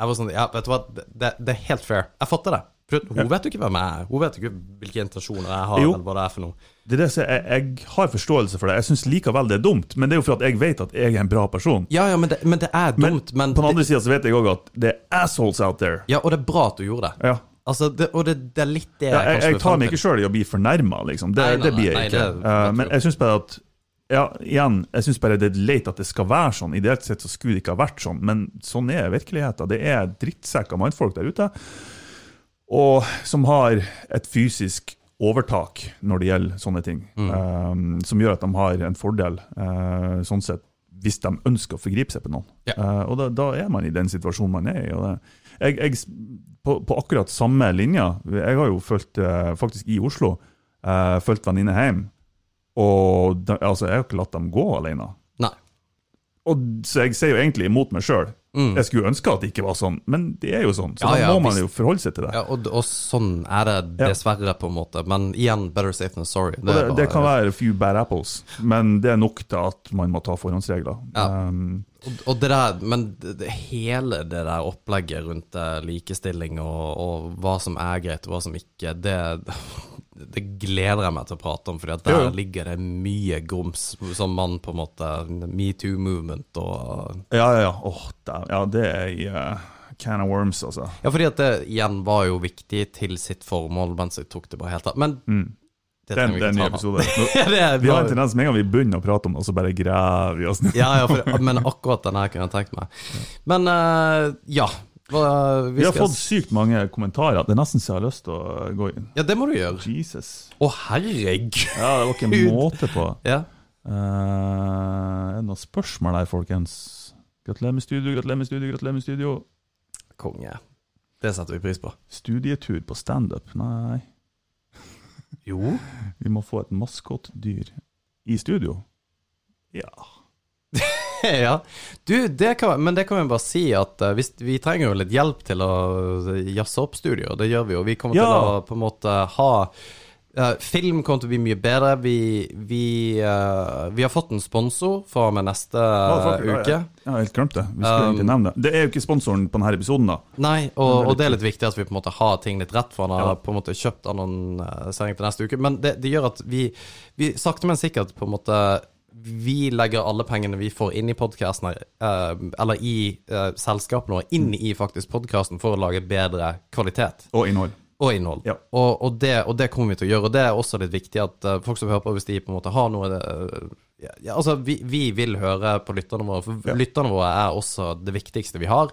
A: Jeg var sånn Ja, vet du hva, det, det, det er helt fair. Jeg fatter det. Hun hun vet jo ikke hvem jeg er. Hun vet jo ikke hvilke intensjoner jeg har,
B: Jo.
A: eller hva det er for noe.
B: Det er det jeg, jeg har forståelse for det. Jeg syns likevel det er dumt, men det er jo for at jeg vet at jeg er en bra person.
A: Ja, ja, men det, men det er dumt. Men,
B: på den andre sida vet jeg òg at det er assholes out there.
A: ja, og det er bra at du gjorde det.
B: Ja.
A: Altså, det, og det, det er litt det
B: Ja, jeg, jeg tar meg ikke sjøl i å bli fornærma, liksom. Det,
A: Nei, nei,
B: det blir jeg ikke. Eh, men jeg syns bare at Ja, igjen, jeg syns bare det er leit at det skal være sånn. Ideelt sett så skulle det ikke ha vært sånn, men sånn er virkeligheten. Det er drittsekker mannfolk der ute, og som har et fysisk overtak når det gjelder sånne ting.
A: Mm.
B: Um, som gjør at de har en fordel, uh, sånn sett, hvis de ønsker å forgripe seg på noen.
A: Ja.
B: Uh, og da, da er man i den situasjonen man er i. Og det, jeg, jeg, på, på akkurat samme linja Jeg har jo fulgt, eh, faktisk i Oslo, uh, fulgt venninne hjem. Og de, altså, jeg har ikke latt dem gå alene.
A: Nei.
B: Og, så jeg sier jo egentlig imot meg sjøl.
A: Mm.
B: Jeg skulle ønske at det ikke var sånn, men det er jo sånn. Så
A: Ja,
B: da
A: ja,
B: må man
A: hvis-
B: jo forholde seg til det.
A: Ja, og, og sånn er det
B: Ja.
A: dessverre, på en måte. Men igjen, better safe than sorry.
B: Det, det,
A: det
B: kan være a few bad apples, men det er nok til at man må ta forhåndsregler.
A: Ja.
B: Um,
A: og, og det der, men det, det, hele det der opplegget rundt eh, likestilling og, og hva som er greit og hva som ikke, det, det gleder jeg meg til å prate om, for der
B: Jo,
A: ligger det mye grums som mann, på en måte. Metoo-movement og
B: ja, ja, ja. Åh, da- ja, det er i uh, can of worms, altså.
A: Ja, fordi at det igjen var jo viktig til sitt formål, mens jeg tok det bare helt av. Men det
B: Det er,
A: trenger
B: nye episoden. (laughs)
A: Ja, det er
B: Vi har en tendens med en gang vi begynner å prate om det, og så bare graver vi oss ned.
A: Ja, ja, for, men akkurat den her kunne jeg tenkt meg. Men uh, ja. Vi,
B: har fått sykt mange kommentarer. Det er nesten så jeg har lyst til å gå inn.
A: Ja, det må du gjøre.
B: Jesus.
A: Å, herregud.
B: Ja, det var ikke
A: en (laughs)
B: måte på.
A: Ja.
B: Uh, er det noen spørsmål der, folkens? Gratulerer med studio, gratulerer med studio, gratulerer med studio.
A: Konge. Det setter vi pris på.
B: Studietur på standup? Nei.
A: Jo. (laughs)
B: Vi må få et maskotdyr i studio. Ja. (laughs) (laughs)
A: ja. Du, det kan, men det kan vi bare si at uh, hvis, vi trenger jo litt hjelp til å jazze opp studio. Det gjør vi jo. Vi kommer
B: Ja.
A: til å på en måte ha Uh, film kommer til å bli mye bedre. Vi, vi, uh, vi har fått en sponsor fra og med neste
B: uh, ja,
A: uke.
B: ja. Jeg har helt glemt det. Vi skulle
A: Um,
B: egentlig nevne det. Det er jo ikke sponsoren på denne episoden, da.
A: Nei, og, og det er litt viktig at vi på en måte har ting litt rett, for han har
B: Ja.
A: på en måte kjøpt annonsering til neste uke. Men det, det gjør at vi, vi sakte, men sikkert på en måte Vi legger alle pengene vi får inn i podkasten, uh, eller i uh, selskapene våre, inn i faktisk podkasten for å lage bedre kvalitet
B: Og innhold.
A: og innhold.
B: Ja.
A: Og, og, det, og det kommer vi til å gjøre. Og det er også litt viktig at uh, folk som hører på, hvis de på en måte har noe eh, ja, ja, Altså, vi, vi vil høre på lytterne våre, for
B: Ja.
A: lytterne våre er også det viktigste vi har.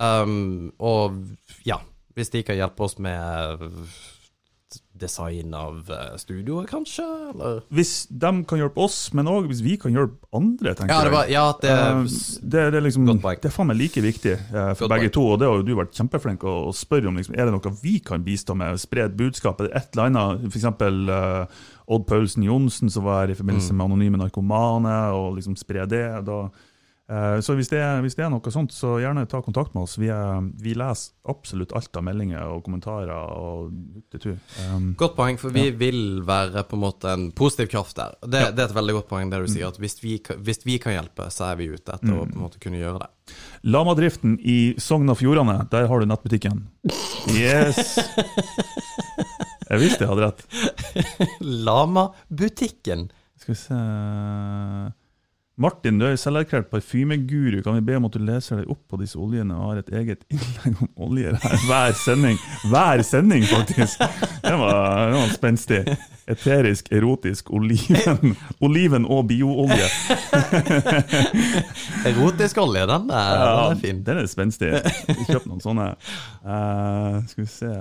A: Um, og ja, hvis de kan hjelpe oss med design av eh, studioet, kanskje? Eller?
B: Hvis de kan hjelpe oss, men òg hvis vi kan hjelpe andre, tenker
A: Ja, det var, ja, det
B: jeg. det, det, er liksom, det er faen meg like viktig eh, for
A: God
B: begge
A: point.
B: to. Og det har jo du vært kjempeflink å, å spørre om. Liksom, er det noe vi kan bistå med? Spre et budskap? Er det et eller annet? F.eks. Uh, Odd Paulsen Johnsen, som var her i forbindelse
A: Mm.
B: med Anonyme narkomane, og liksom spre det. Da, eh, så hvis det, er, hvis det er noe sånt, så gjerne ta kontakt med oss. Vi, er, vi leser absolutt alt av meldinger og kommentarer. og. Um,
A: Godt poeng, for vi vil være på en måte en positiv kraft der. Det, det er et veldig godt poeng det du sier, at hvis vi, hvis vi kan hjelpe, så er vi ute etter å på en måte kunne gjøre det.
B: Lamadriften i Sogn og Fjordane, der har du nettbutikken. Yes! Jeg visste jeg hadde rett. (laughs)
A: Lama-butikken.
B: Skal vi se Martin, du er selverklært parfymeguru. Kan vi be om at du leser deg opp på disse oljene og har et eget innlegg om oljer her hver sending? Hver sending, faktisk! Det var, det var spenstig. Eterisk, erotisk, oliven, oliven og bioolje.
A: Erotisk olje, den er, den er fin.
B: Den er spenstig. Kjøp noen sånne. Uh, skal vi se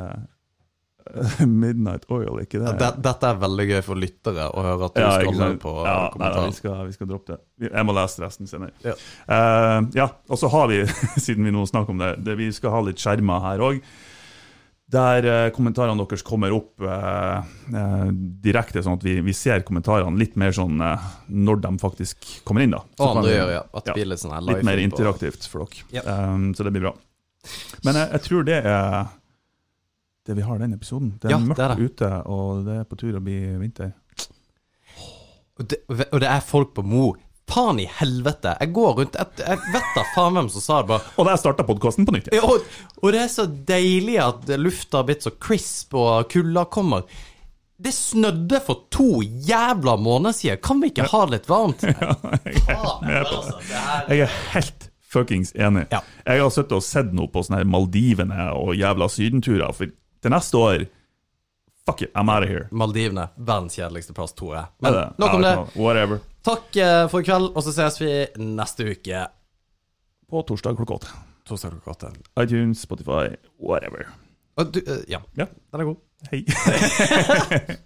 B: (laughs) Midnight Oil, ikke det?
A: Det- Dette er veldig gøy for lyttere å høre at du
B: Ja, skal
A: på
B: ja, nei,
A: nei,
B: vi, skal, vi skal droppe det. Jeg må lese resten senere.
A: Ja.
B: uh, ja, og så har vi, (laughs) siden vi nå snakker om det, det vi skal ha litt skjermer her òg. Der uh, kommentarene deres kommer opp uh, direkte, sånn at vi, vi ser kommentarene litt mer sånn når de faktisk kommer inn. da. Så
A: Og andre
B: vi-
A: gjør ja, at det blir litt sånn
B: Litt mer interaktivt for dere.
A: Ja.
B: Um, så det blir bra. Men jeg, jeg tror det er det vi har den episoden. Det er
A: Ja, det
B: mørkt
A: er det.
B: ute, og det er på tur å bli vinter.
A: Og det, og det er folk på Mo. Faen i helvete! Jeg går rundt Jeg, jeg vet da faen hvem som sa det, bare
B: Og der starta podkasten på nytt.
A: Ja, og, og det er så deilig at lufta har blitt så crisp, og kulda kommer. Det snødde for to jævla måneder siden. Kan vi ikke ha det litt varmt? (laughs) Ja, jeg, er, her-
B: Jeg er helt fuckings enig.
A: Ja.
B: Jeg har sittet og sett noe på sånne her Maldivene og jævla sydenturer, for til neste år Fuck it, I'm out of here.
A: Maldivene. Verdens kjedeligste plass, tror jeg. Men
B: det?
A: nok om det.
B: Whatever.
A: Takk eh, for i kveld, og så ses vi neste uke.
B: På torsdag klokka åtte.
A: Torsdag klokka åtte.
B: iTunes, Spotify, whatever.
A: Du, eh, ja.
B: Ja.
A: Den er god.
B: Hei. (laughs)